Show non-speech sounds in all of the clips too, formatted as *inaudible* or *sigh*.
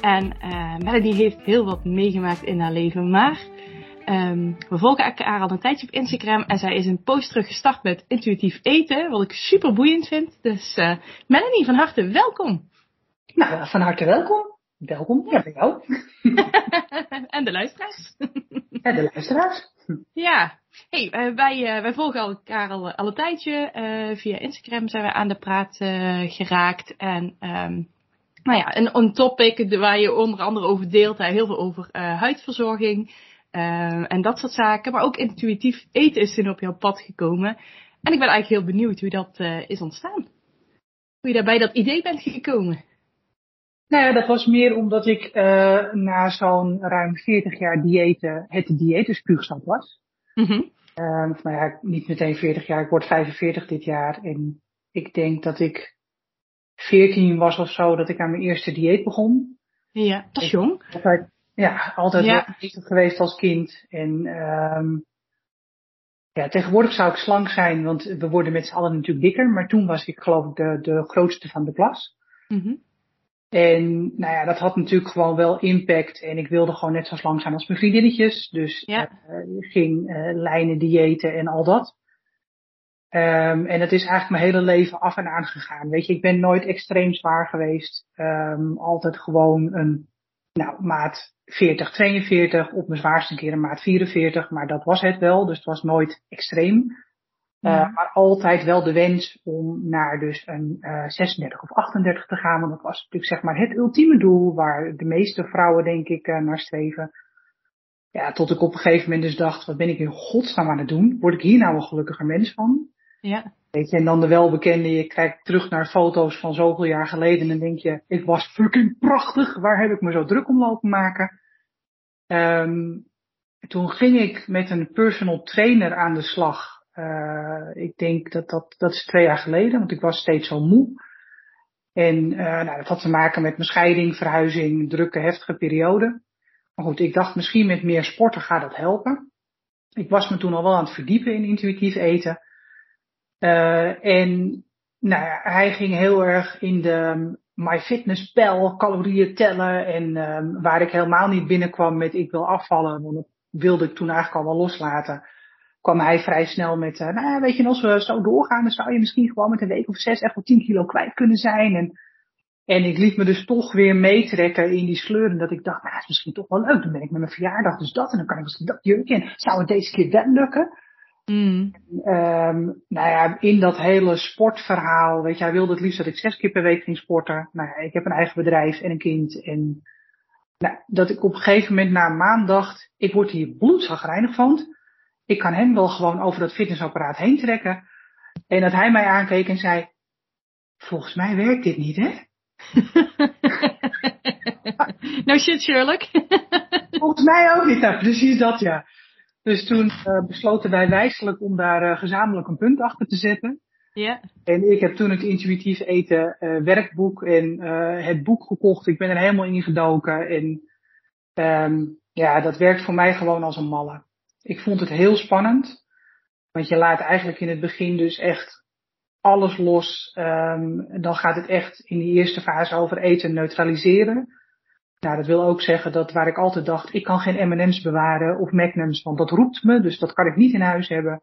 En uh, Melanie heeft heel wat meegemaakt in haar leven. Maar um, we volgen haar al een tijdje op Instagram. En zij is een post terug gestart met intuïtief eten. Wat ik super boeiend vind. Dus uh, Melanie, van harte welkom. Nou, van harte welkom. Welkom, ja, bij jou. *laughs* en de luisteraars. *laughs* en de luisteraars. Ja, hey, uh, wij, uh, wij volgen elkaar al, al een tijdje. Uh, via Instagram zijn we aan de praat geraakt. En um, nou ja, een, een topic waar je onder andere over deelt. heel veel over huidverzorging en dat soort zaken. Maar ook intuïtief eten is toen op jouw pad gekomen. En ik ben eigenlijk heel benieuwd hoe dat is ontstaan. Hoe je daarbij dat idee bent gekomen. Nou ja, dat was meer omdat ik na zo'n ruim 40 jaar diëten het dieetenspuugstad was. Mm -hmm. nou ja, niet meteen 40 jaar, ik word 45 dit jaar. En ik denk dat ik 14 was of zo dat ik aan mijn eerste dieet begon. Ja, dat is jong. Altijd, ja, altijd ja. geweest als kind. En um, ja, tegenwoordig zou ik slank zijn, want we worden met z'n allen natuurlijk dikker. Maar toen was ik geloof ik de, de grootste van de klas. Mm -hmm. En nou ja, dat had natuurlijk gewoon wel impact. En ik wilde gewoon net zo lang zijn als mijn vriendinnetjes. Dus ja. uh, ging uh, lijnen, diëten en al dat. Um, en het is eigenlijk mijn hele leven af en aan gegaan. Weet je, ik ben nooit extreem zwaar geweest. Um, altijd gewoon een nou, maat 40, 42. Op mijn zwaarste keer een maat 44. Maar dat was het wel. Dus het was nooit extreem. Ja. Uh, maar altijd wel de wens om naar dus een uh, 36 of 38 te gaan. Want dat was natuurlijk zeg maar het ultieme doel waar de meeste vrouwen denk ik uh, naar streven. Ja, tot ik op een gegeven moment dus dacht, wat ben ik in godsnaam aan het doen? Word ik hier nou een gelukkiger mens van? Ja. Weet je, en dan de welbekende, je kijkt terug naar foto's van zoveel jaar geleden en denk je, ik was fucking prachtig, waar heb ik me zo druk om lopen maken? Um, toen ging ik met een personal trainer aan de slag uh, ik denk dat, dat dat is twee jaar geleden, want ik was steeds zo moe. En uh, nou, dat had te maken met mijn scheiding, verhuizing, drukke, heftige periode. Maar goed, ik dacht misschien met meer sporten gaat dat helpen. Ik was me toen al wel aan het verdiepen in intuïtief eten. Uh, en nou ja, hij ging heel erg in de MyFitnessPal, calorieën tellen. En um, waar ik helemaal niet binnenkwam met ik wil afvallen, want dat wilde ik toen eigenlijk al wel loslaten kwam hij vrij snel met, uh, nou weet je, als we zo doorgaan, dan zou je misschien gewoon met een week of zes echt wel 10 kilo kwijt kunnen zijn. En, en ik liet me dus toch weer meetrekken in die sleuren, dat ik dacht, nou, is misschien toch wel leuk. Dan ben ik met mijn verjaardag dus dat, en dan kan ik misschien dat jurkje. En zou het deze keer wel lukken? Mm. Um, nou ja, in dat hele sportverhaal, weet je, hij wilde het liefst dat ik zes keer per week ging sporten. Nou ja, ik heb een eigen bedrijf en een kind. En nou, dat ik op een gegeven moment na een maand dacht, ik word hier bloedzagrijnig van ik kan hem wel gewoon over dat fitnessapparaat heen trekken. En dat hij mij aankeek en zei, volgens mij werkt dit niet, hè? *laughs* no shit, Sherlock. volgens mij ook niet, nou, precies dat, ja. Dus toen uh, besloten wij wijselijk om daar uh, gezamenlijk een punt achter te zetten. Ja. En ik heb toen het intuïtief eten uh, werkboek en het boek gekocht. Ik ben er helemaal in gedoken. En um, ja, dat werkt voor mij gewoon als een malle. Ik vond het heel spannend. Want je laat eigenlijk in het begin dus echt alles los. Um, dan gaat het echt in die eerste fase over eten neutraliseren. Nou, dat wil ook zeggen dat waar ik altijd dacht, ik kan geen M&M's bewaren of Magnums, want dat roept me, dus dat kan ik niet in huis hebben.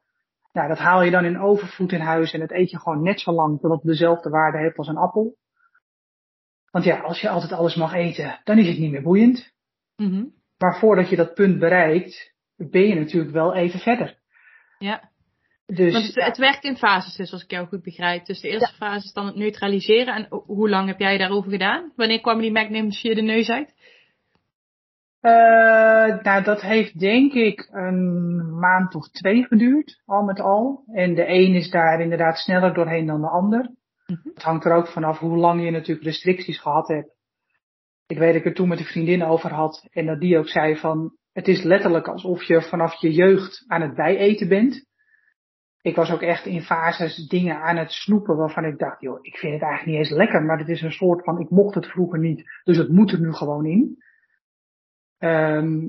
Nou, dat haal je dan in overvloed in huis en dat eet je gewoon net zo lang totdat het dezelfde waarde heeft als een appel. Want ja, als je altijd alles mag eten, dan is het niet meer boeiend. Mm -hmm. Maar voordat je dat punt bereikt, ben je natuurlijk wel even verder. Ja. Dus, Want het, het werkt in fases, dus als ik jou goed begrijp. Dus de eerste fase is dan het neutraliseren. En hoe lang heb jij daarover gedaan? Wanneer kwamen die magnums je de neus uit? Uh, nou, dat heeft denk ik een maand of twee geduurd, al met al. En de een is daar inderdaad sneller doorheen dan de ander. Mm -hmm. Het hangt er ook vanaf hoe lang je natuurlijk restricties gehad hebt. Ik weet dat ik het toen met een vriendin over had en dat die ook zei van, het is letterlijk alsof je vanaf je jeugd aan het bijeten bent. Ik was ook echt in fases dingen aan het snoepen waarvan ik dacht, joh, ik vind het eigenlijk niet eens lekker, maar het is een soort van, ik mocht het vroeger niet, dus het moet er nu gewoon in. Ehm,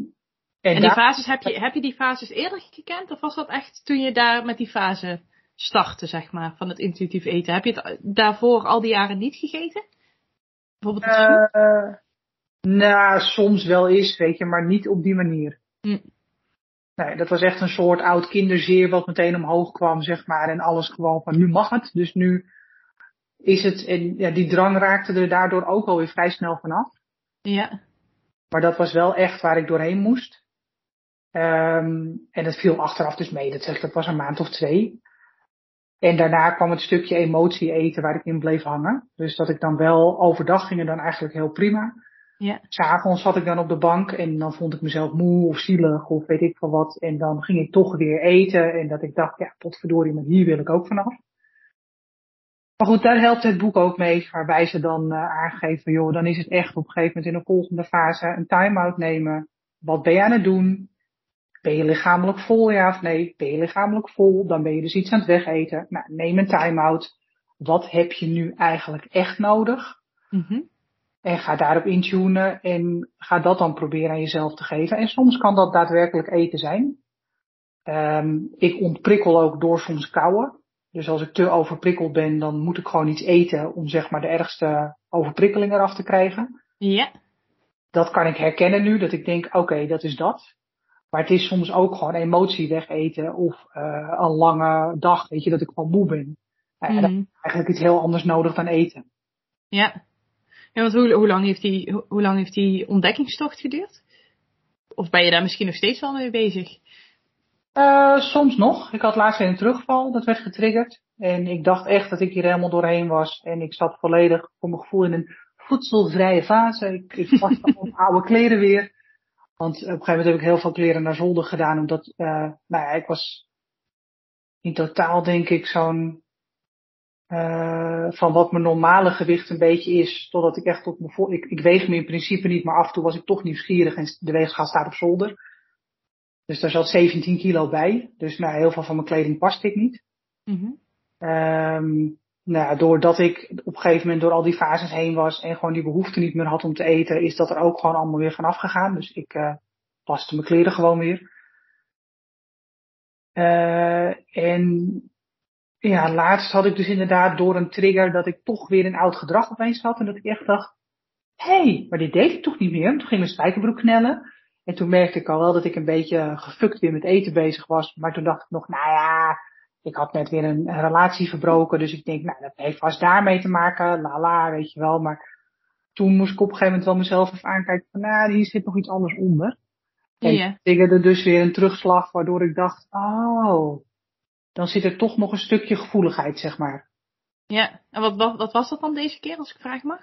en, die fases, heb je, heb je die fases eerder gekend? Of was dat echt toen je daar met die fase startte, zeg maar, van het intuïtief eten? Heb je het daarvoor al die jaren niet gegeten? Bijvoorbeeld het uh, Nou, soms wel eens, weet je, maar niet op die manier. Hm. Nee, dat was echt een soort oud kinderzeer wat meteen omhoog kwam, zeg maar. En alles gewoon van, nu mag het. Dus nu is het, en ja, die drang raakte er daardoor ook alweer vrij snel vanaf. Ja. Maar dat was wel echt waar ik doorheen moest. Um, en het viel achteraf dus mee. Dat, zeg, dat was een maand of twee. En daarna kwam het stukje emotie eten waar ik in bleef hangen. Dus dat ik dan wel overdag ging dan eigenlijk heel prima. Ja. S'avonds zat ik dan op de bank en dan vond ik mezelf moe of zielig of weet ik veel wat. En dan ging ik toch weer eten en dat ik dacht, ja, potverdorie, maar hier wil ik ook vanaf. Maar goed, daar helpt het boek ook mee, waarbij ze dan uh, aangeven, joh, dan is het echt op een gegeven moment in een volgende fase een time-out nemen. Wat ben je aan het doen? Ben je lichamelijk vol, ja of nee? Ben je lichamelijk vol, dan ben je dus iets aan het wegeten. Nou, neem een time-out. Wat heb je nu eigenlijk echt nodig? Mm En ga daarop intunen en ga dat dan proberen aan jezelf te geven. En soms kan dat daadwerkelijk eten zijn. Um, ik ontprikkel ook door soms kouwen. Dus als ik te overprikkeld ben, dan moet ik gewoon iets eten om zeg maar de ergste overprikkeling eraf te krijgen. Ja. Dat kan ik herkennen nu, dat ik denk, oké, okay, dat is dat. Maar het is soms ook gewoon emotie wegeten of uh, een lange dag, weet je, dat ik gewoon moe ben. Mm. En dan eigenlijk iets heel anders nodig dan eten. Ja. Ja, want hoe, lang heeft die, hoe, lang heeft die ontdekkingstocht geduurd? Of ben je daar misschien nog steeds wel mee bezig? Uh, soms nog. Ik had laatst weer een terugval, dat werd getriggerd. En ik dacht echt dat ik hier helemaal doorheen was. En ik zat volledig voor mijn gevoel in een voedselvrije fase. Ik, ik was mijn *laughs* oude kleren weer. Want op een gegeven moment heb ik heel veel kleren naar zolder gedaan. Omdat, uh, nou ja, ik was in totaal denk ik zo'n, uh, van wat mijn normale gewicht een beetje is. Totdat ik echt tot mijn vol, ik, ik weeg me in principe niet, maar af en toe was ik toch nieuwsgierig en de weegschaal staat op zolder. Dus daar zat 17 kilo bij. Dus nou, heel veel van mijn kleding paste ik niet. Mm -hmm. nou, doordat ik op een gegeven moment door al die fases heen was en gewoon die behoefte niet meer had om te eten, is dat er ook gewoon allemaal weer vanaf gegaan. Dus ik uh, paste mijn kleren gewoon weer. Uh, en ja, laatst had ik dus inderdaad door een trigger dat ik toch weer een oud gedrag opeens had. En dat ik echt dacht, hé, hey, maar dit deed ik toch niet meer. Toen ging mijn spijkerbroek knellen. En toen merkte ik al wel dat ik een beetje gefukt weer met eten bezig was. Maar toen dacht ik nog, nou ja, ik had net weer een, relatie verbroken. Dus ik denk, nou, dat heeft vast daarmee te maken. La la, weet je wel. Maar toen moest ik op een gegeven moment wel mezelf even aankijken van, nou, hier zit nog iets anders onder. En ik er dus weer een terugslag waardoor ik dacht, oh, dan zit er toch nog een stukje gevoeligheid, zeg maar. Ja, en wat, wat, wat was dat dan deze keer, als ik vragen mag?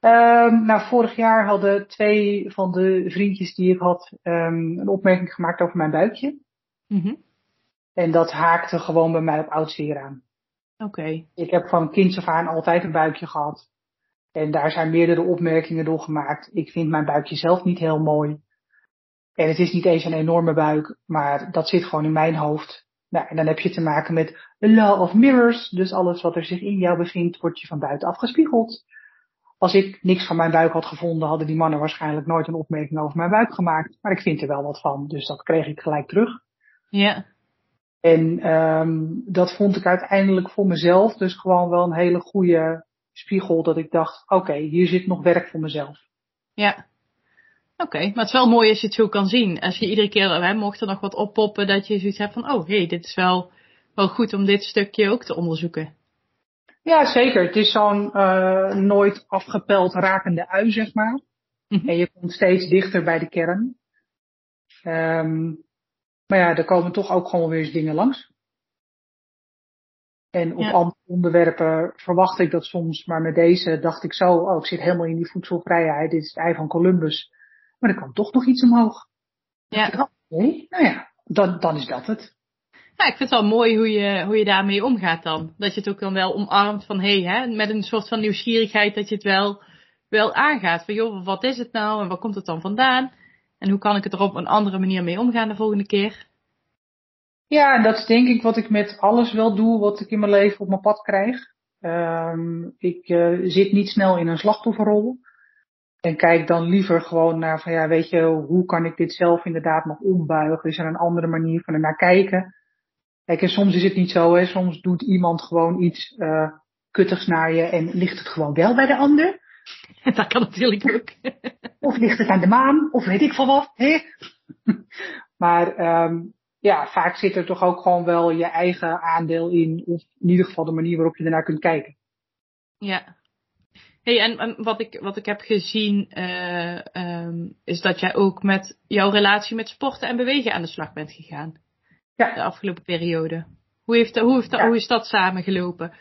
Um, nou, vorig jaar hadden twee van de vriendjes die ik had um, een opmerking gemaakt over mijn buikje. Mm -hmm. En dat haakte gewoon bij mij op oudzeer aan. Oké. Okay. Ik heb van kinds af aan altijd een buikje gehad. En daar zijn meerdere opmerkingen door gemaakt. Ik vind mijn buikje zelf niet heel mooi. En het is niet eens een enorme buik, maar dat zit gewoon in mijn hoofd. Nou, en dan heb je te maken met the law of mirrors. Dus alles wat er zich in jou bevindt, wordt je van buiten afgespiegeld. Als ik niks van mijn buik had gevonden, hadden die mannen waarschijnlijk nooit een opmerking over mijn buik gemaakt. Maar ik vind er wel wat van, dus dat kreeg ik gelijk terug. Ja. En um, dat vond ik uiteindelijk voor mezelf dus gewoon wel een hele goede spiegel. Dat ik dacht, oké, okay, hier zit nog werk voor mezelf. Ja. Oké, okay, maar het is wel mooi als je het zo kan zien. Als je iedere keer, hè, mocht er nog wat oppoppen, dat je zoiets hebt van, oh hé, hey, dit is wel, wel goed om dit stukje ook te onderzoeken. Ja, zeker. Het is zo'n uh, nooit afgepeld rakende ui, zeg maar. Mm -hmm. En je komt steeds dichter bij de kern. Um, maar ja, er komen toch ook gewoon weer eens dingen langs. En op Ja. andere onderwerpen verwacht ik dat soms, maar met deze dacht ik zo, oh, ik zit helemaal in die voedselvrijheid, dit is het ei van Columbus. Maar er kan toch nog iets omhoog. Ja. Nee, nou ja, dan, dan is dat het. Ja, ik vind het wel mooi hoe je, hoe je daarmee omgaat dan. Dat je het ook dan wel omarmt van, hé, hey, hè, met een soort van nieuwsgierigheid dat je het wel wel aangaat. Van joh, wat is het nou en waar komt het dan vandaan? En hoe kan ik het er op een andere manier mee omgaan de volgende keer? Ja, en dat is denk ik wat ik met alles wel doe wat ik in mijn leven op mijn pad krijg. Um, ik uh, zit niet snel in een slachtofferrol. En kijk dan liever gewoon naar van ja, weet je, hoe kan ik dit zelf inderdaad nog ombuigen? Is er een andere manier van er naar kijken? Kijk, en soms is het niet zo, hè. Soms doet iemand gewoon iets uh, kuttigs naar je en ligt het gewoon wel bij de ander. *laughs* Dat kan natuurlijk ook. *laughs* of ligt het aan de maan, of weet ik van wat, hè? *laughs* maar um, ja, vaak zit er toch ook gewoon wel je eigen aandeel in, of in ieder geval de manier waarop je ernaar kunt kijken. Ja. Hey, en, en wat, ik, wat ik heb gezien, uh, um, is dat jij ook met jouw relatie met sporten en bewegen aan de slag bent gegaan. Ja. De afgelopen periode. Hoe, heeft, hoe, heeft, ja. hoe is dat samengelopen?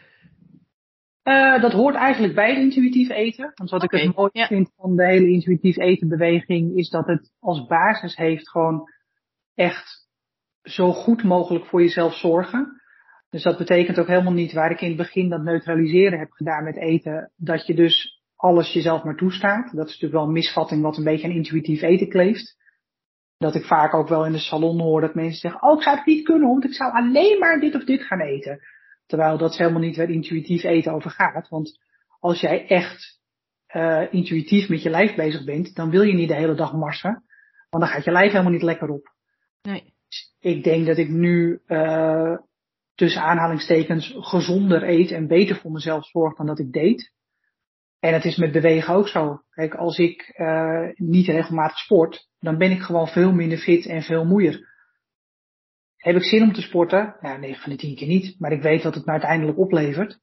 Uh, dat hoort eigenlijk bij intuïtief eten. Want wat okay. ik het mooi ja. vind van de hele intuïtief eten beweging, is dat het als basis heeft gewoon echt zo goed mogelijk voor jezelf zorgen. Dus dat betekent ook helemaal niet waar ik in het begin dat neutraliseren heb gedaan met eten, dat je dus alles jezelf maar toestaat. Dat is natuurlijk wel een misvatting wat een beetje aan intuïtief eten kleeft. Dat ik vaak ook wel in de salon hoor dat mensen zeggen, oh ik zou het niet kunnen, want ik zou alleen maar dit of dit gaan eten. Terwijl dat is helemaal niet waar intuïtief eten over gaat. Want als jij echt uh, intuïtief met je lijf bezig bent, dan wil je niet de hele dag marsen. Want dan gaat je lijf helemaal niet lekker op. Nee. Ik denk dat ik nu uh, tussen aanhalingstekens gezonder eet en beter voor mezelf zorg dan dat ik deed. En het is met bewegen ook zo. Kijk, als ik uh, niet regelmatig sport, dan ben ik gewoon veel minder fit en veel moeier. Heb ik zin om te sporten? Ja, 9 van de 10 keer niet. Maar ik weet wat het me uiteindelijk oplevert.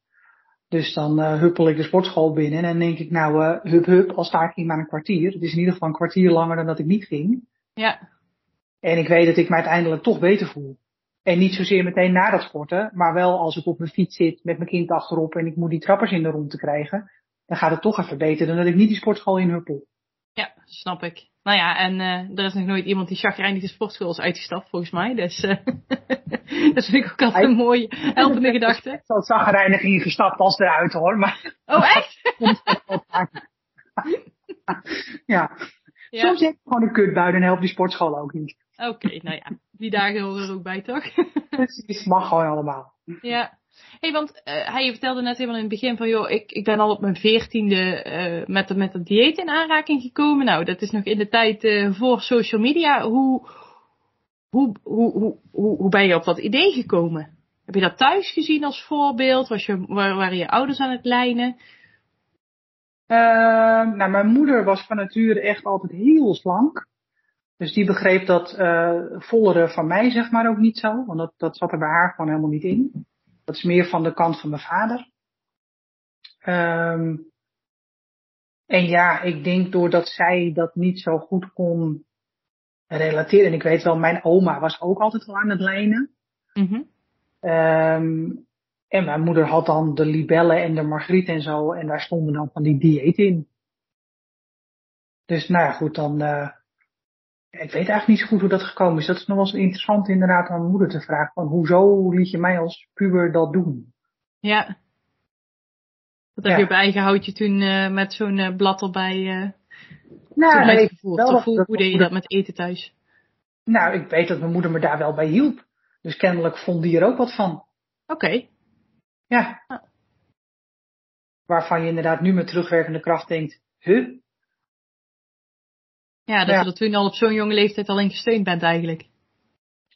Dus dan uh, huppel ik de sportschool binnen en denk ik, nou, uh, hup hup, al sta ik hier maar een kwartier. Het is in ieder geval een kwartier langer dan dat ik niet ging. Ja. En ik weet dat ik me uiteindelijk toch beter voel. En niet zozeer meteen na dat sporten, maar wel als ik op mijn fiets zit met mijn kind achterop en ik moet die trappers in de rond te krijgen, dan gaat het toch even beter dan dat ik niet die sportschool in huppel. Ja, snap ik. Nou ja, en uh, er is nog nooit iemand die chagrijnig de sportschool is uitgestapt, volgens mij. Dus uh, *laughs* dat vind ik ook altijd een mooie, helpende *laughs* gedachte. Ik zal chagrijnig ingestapt als eruit hoor, maar... Oh, echt? *laughs* ja. ja. Soms heb ik gewoon een kutbui en helpt die sportschool ook niet. Oké, okay, nou ja, die dagen horen er ook bij, toch? *laughs* Precies, mag gewoon allemaal. Ja. hey, want uh, hij vertelde net helemaal in het begin van, joh, ik, ik ben al op mijn veertiende uh, met, met het dieet in aanraking gekomen. Nou, dat is nog in de tijd uh, voor social media. Hoe, hoe, hoe, hoe, hoe, hoe ben je op dat idee gekomen? Heb je dat thuis gezien als voorbeeld? Was je, waren je ouders aan het lijnen? Ehm, nou, mijn moeder was van nature echt altijd heel slank. Dus die begreep dat uh, vollere van mij zeg maar ook niet zo. Want dat, dat zat er bij haar gewoon helemaal niet in. Dat is meer van de kant van mijn vader. Um, en ja, ik denk doordat zij dat niet zo goed kon relateren. En ik weet wel, mijn oma was ook altijd wel aan het lijnen. Mm -hmm. um, en mijn moeder had dan de libellen en de margriet en zo. En daar stonden dan van die dieet in. Dus nou ja, goed, dan... Uh, ik weet eigenlijk niet zo goed hoe dat gekomen is. Dat is nog wel eens interessant inderdaad aan mijn moeder te vragen. Van hoezo liet je mij als puber dat doen? Ja. Wat heb ja. je op eigen houtje toen uh, met zo'n uh, blad erbij uh, nou, nee, gevoerd? Of hoe, hoe deed je dat met eten thuis? Nou, ik weet dat mijn moeder me daar wel bij hielp. Dus kennelijk vond die er ook wat van. Oké. Okay. Ja. Ah. Waarvan je inderdaad nu met terugwerkende kracht denkt, huh? Ja, dat ja. je er toen al op zo'n jonge leeftijd al in gesteund bent eigenlijk.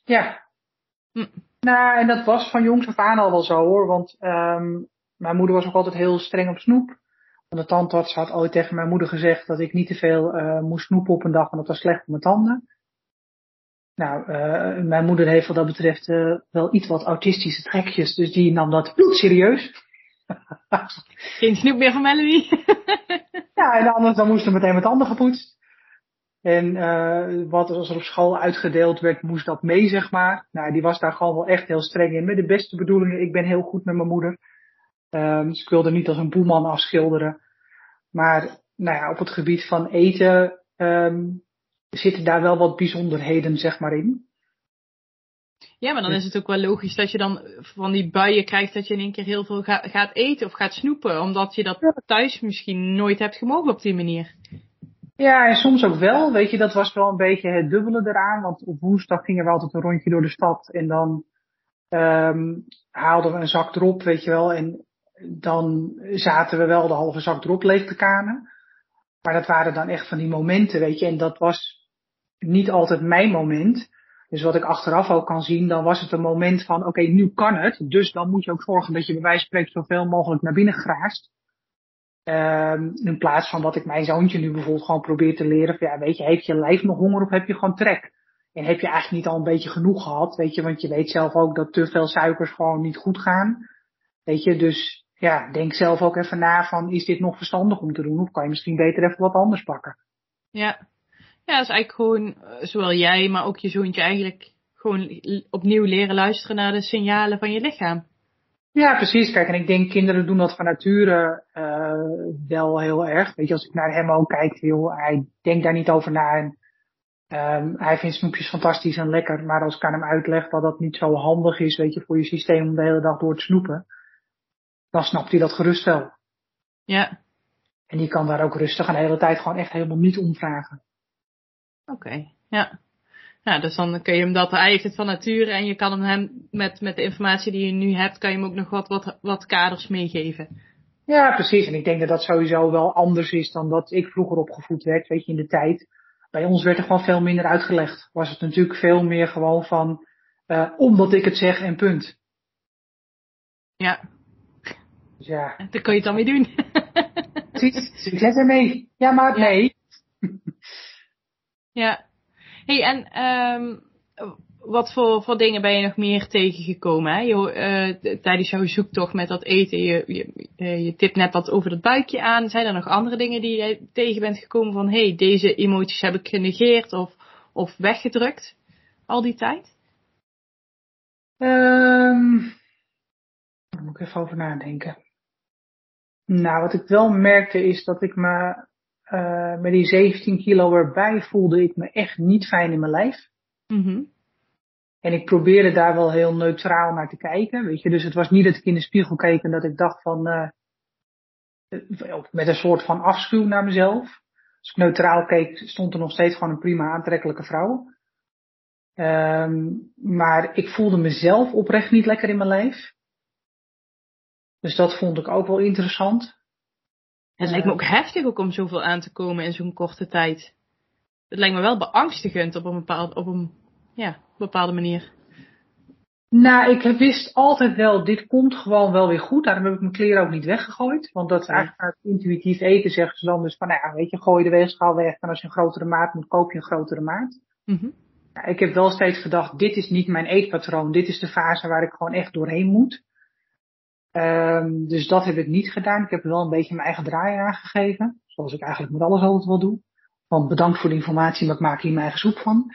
Ja. Hm. Nou, en dat was van jongs af aan al wel zo hoor. Want um, mijn moeder was ook altijd heel streng op snoep. Want de tandarts had ooit tegen mijn moeder gezegd dat ik niet te veel uh, moest snoepen op een dag, want dat was slecht voor mijn tanden. Nou, uh, mijn moeder heeft wat dat betreft uh, wel iets wat autistische trekjes, dus die nam dat serieus. *laughs* Geen snoep meer van Melanie. *laughs* ja, en anders dan moest er meteen met tanden gepoetst. En uh, wat als er op school uitgedeeld werd, moest dat mee, zeg maar. Nou, die was daar gewoon wel echt heel streng in. Met de beste bedoelingen. Ik ben heel goed met mijn moeder. Um, dus ik wilde niet als een boeman afschilderen. Maar nou ja, op het gebied van eten um, zitten daar wel wat bijzonderheden, zeg maar, in. Ja, maar dan is het ook wel logisch dat je dan van die buien krijgt dat je in één keer heel veel ga, gaat eten of gaat snoepen. Omdat je dat thuis misschien nooit hebt gemogen op die manier. Ja, en soms ook wel. Weet je, dat was wel een beetje het dubbele eraan. Want op woensdag gingen we altijd een rondje door de stad. En dan um, haalden we een zak drop, weet je wel. En dan zaten we wel de halve zak drop leeg te kanen. Maar dat waren dan echt van die momenten, weet je. En dat was niet altijd mijn moment. Dus wat ik achteraf ook kan zien, dan was het een moment van, oké, nu kan het. Dus dan moet je ook zorgen dat je bij wijze van spreken zoveel mogelijk naar binnen graast. Um, in plaats van dat ik mijn zoontje nu bijvoorbeeld gewoon probeer te leren van, ja, weet je, heeft je lijf nog honger of heb je gewoon trek? En heb je eigenlijk niet al een beetje genoeg gehad, weet je, want je weet zelf ook dat te veel suikers gewoon niet goed gaan. Weet je, dus ja, denk zelf ook even na van, is dit nog verstandig om te doen? Of kan je misschien beter even wat anders pakken? Ja, ja, dat is eigenlijk gewoon, eh, zowel jij, maar ook je zoontje eigenlijk gewoon opnieuw leren luisteren naar de signalen van je lichaam. Ja, precies. Kijk, en ik denk kinderen doen dat van nature uh, wel heel erg. Weet je, als ik naar hem ook kijk, joh, hij denkt daar niet over na. En, um, hij vindt snoepjes fantastisch en lekker. Maar als ik aan hem uitleg dat dat niet zo handig is, weet je, voor je systeem om de hele dag door te snoepen, dan snapt hij dat gerust wel. Ja. En die kan daar ook rustig een hele tijd gewoon echt helemaal niet om vragen. Oké, ja. Ja, dus dan kun je hem dat eigenlijk van nature en je kan hem met, met de informatie die je nu hebt, kan je hem ook nog wat, wat, wat kaders meegeven. Ja, precies. En ik denk dat dat sowieso wel anders is dan dat ik vroeger opgevoed werd, weet je, in de tijd. Bij ons werd er gewoon veel minder uitgelegd. Was het natuurlijk veel meer gewoon van, uh, omdat ik het zeg en punt. Ja. Dus ja. Daar kun je het dan mee doen. Precies. Succes ermee. Ja, maar nee. Ja. Hey, en um, wat voor, voor dingen ben je nog meer tegengekomen? Hè? Je, uh, tijdens jouw zoektocht met dat eten, je, je, uh, je tipt net wat over het buikje aan. Zijn er nog andere dingen die je tegen bent gekomen van, hey, deze emoties heb ik genegeerd of, of weggedrukt al die tijd? Um, daar moet ik even over nadenken. Nou, wat ik wel merkte is dat ik me uh, met die 17 kilo erbij voelde ik me echt niet fijn in mijn lijf. Mm En ik probeerde daar wel heel neutraal naar te kijken. Weet je, dus het was niet dat ik in de spiegel keek en dat ik dacht van, uh, met een soort van afschuw naar mezelf. Als ik neutraal keek, stond er nog steeds gewoon een prima aantrekkelijke vrouw. Um, maar ik voelde mezelf oprecht niet lekker in mijn lijf. Dus dat vond ik ook wel interessant. Het lijkt me ook heftig ook om zoveel aan te komen in zo'n korte tijd. Het lijkt me wel beangstigend op een, bepaald, op een ja, bepaalde manier. Nou, ik wist altijd wel, dit komt gewoon wel weer goed. Daarom heb ik mijn kleren ook niet weggegooid. Want dat is eigenlijk intuïtief eten, zeggen ze dan. Dus van, nou ja, weet je, gooi je de weegschaal weg. En als je een grotere maat moet, koop je een grotere maat. Mm ja, ik heb wel steeds gedacht, dit is niet mijn eetpatroon. Dit is de fase waar ik gewoon echt doorheen moet. Um, dus dat heb ik niet gedaan. Ik heb wel een beetje mijn eigen draai aangegeven. Zoals ik eigenlijk met alles altijd wel doe. Want bedankt voor de informatie, maar ik maak hier mijn eigen soep van.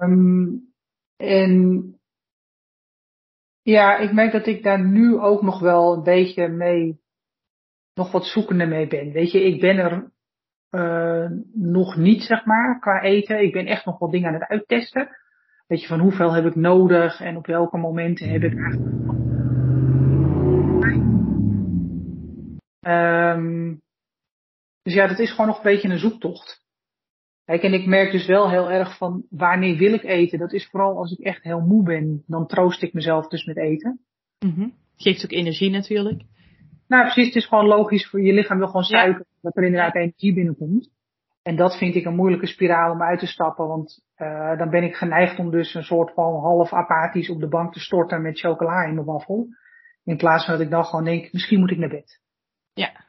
um, *laughs* en ja, ik merk dat ik daar nu ook nog wel een beetje mee, nog wat zoekende mee ben. Weet je, ik ben er uh, nog niet, zeg maar, qua eten. Ik ben echt nog wat dingen aan het uittesten. Weet je, van hoeveel heb ik nodig en op welke momenten heb ik eigenlijk Um, dus ja, dat is gewoon nog een beetje een zoektocht. Kijk, en ik merk dus wel heel erg van wanneer wil ik eten. Dat is vooral als ik echt heel moe ben. Dan troost ik mezelf dus met eten. Mm Geeft ook energie natuurlijk. Nou precies, het is gewoon logisch voor je lichaam wil gewoon suiker. Dat er inderdaad energie binnenkomt. En dat vind ik een moeilijke spiraal om uit te stappen. Want uh, dan ben ik geneigd om dus een soort van half apathisch op de bank te storten met chocola in mijn wafel. In plaats van dat ik dan gewoon denk, misschien moet ik naar bed. Ja.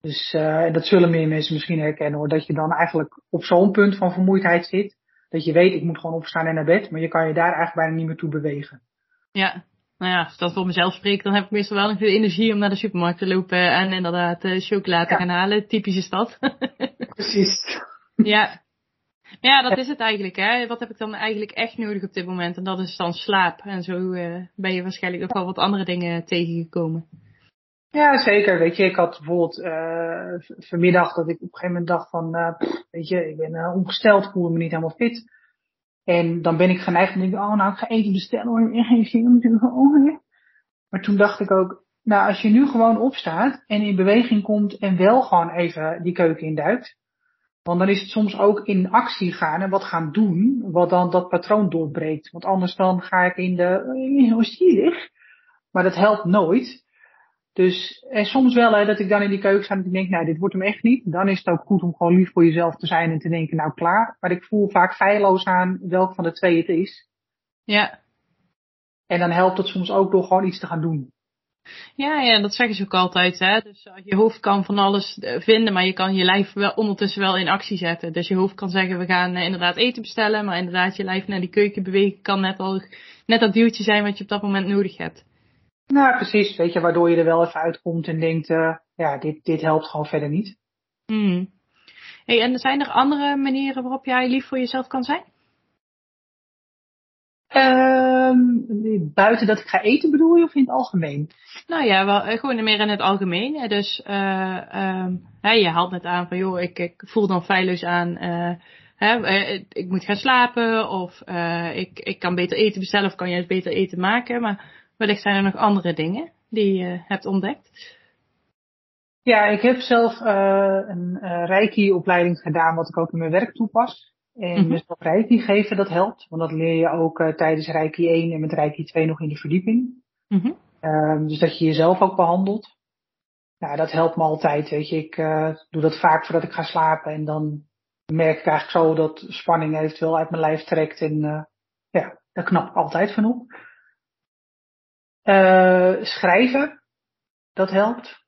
Dus uh, dat zullen meer mensen misschien herkennen hoor. Dat je dan eigenlijk op zo'n punt van vermoeidheid zit. Dat je weet, ik moet gewoon opstaan en naar bed. Maar je kan je daar eigenlijk bijna niet meer toe bewegen. Ja, nou ja, als dat voor mezelf spreekt, dan heb ik meestal wel nog de energie om naar de supermarkt te lopen en inderdaad uh, chocolade te gaan halen. Typische stad. *laughs* Precies. ja. Ja, dat is het eigenlijk. Hè. Wat heb ik dan eigenlijk echt nodig op dit moment? En dat is dan slaap. En zo uh, ben je waarschijnlijk ook wel wat andere dingen tegengekomen. Ja, zeker. Weet je, ik had bijvoorbeeld uh, vanmiddag dat ik op een gegeven moment dacht van, uh, weet je, ik ben uh, ongesteld, voelde me niet helemaal fit. En dan ben ik geneigd om te denken, oh nou, ik ga eten bestellen hoor, ik geen zin om oh, Maar toen dacht ik ook, nou, als je nu gewoon opstaat en in beweging komt en wel gewoon even die keuken induikt. Want dan is het soms ook in actie gaan en wat gaan doen, wat dan dat patroon doorbreekt. Want anders dan ga ik in de, hoe zielig. Maar dat helpt nooit. Dus en soms wel hè, dat ik dan in die keuken sta en ik denk, nou dit wordt hem echt niet. Dan is het ook goed om gewoon lief voor jezelf te zijn en te denken, nou klaar. Maar ik voel vaak feilloos aan welk van de twee het is. Ja. En dan helpt het soms ook door gewoon iets te gaan doen. Ja, ja, dat zeggen ze ook altijd. Hè? Dus je hoofd kan van alles eh, vinden, maar je kan je lijf wel ondertussen wel in actie zetten. Dus je hoofd kan zeggen, we gaan eh, inderdaad eten bestellen, maar inderdaad je lijf naar die keuken bewegen kan net, al, net dat duwtje zijn wat je op dat moment nodig hebt. Nou, precies. Weet je, waardoor je er wel even uitkomt en denkt, ja, dit, dit helpt gewoon verder niet. Hmm. Hey, en zijn er andere manieren waarop jij lief voor jezelf kan zijn? Um, buiten dat ik ga eten bedoel je of in het algemeen? Nou ja, wel, eh, gewoon meer in het algemeen. Dus uh, je haalt net aan van joh, ik, ik voel dan feilloos aan. Uh, hè, ik moet gaan slapen of ik, ik kan beter eten bestellen of kan juist beter eten maken. Maar wellicht zijn er nog andere dingen die je hebt ontdekt. Ja, ik heb zelf een Reiki-opleiding gedaan wat ik ook in mijn werk toepas. En mm -hmm. dus Reiki geven, dat helpt. Want dat leer je ook uh, tijdens Reiki 1 en met Reiki 2 nog in de verdieping. Mm -hmm. um, dus dat je jezelf ook behandelt. Nou, dat helpt me altijd, weet je. Ik uh, doe dat vaak voordat ik ga slapen. En dan merk ik eigenlijk zo dat spanning eventueel uit mijn lijf trekt. En uh, ja, daar knap ik altijd van op. schrijven, dat helpt.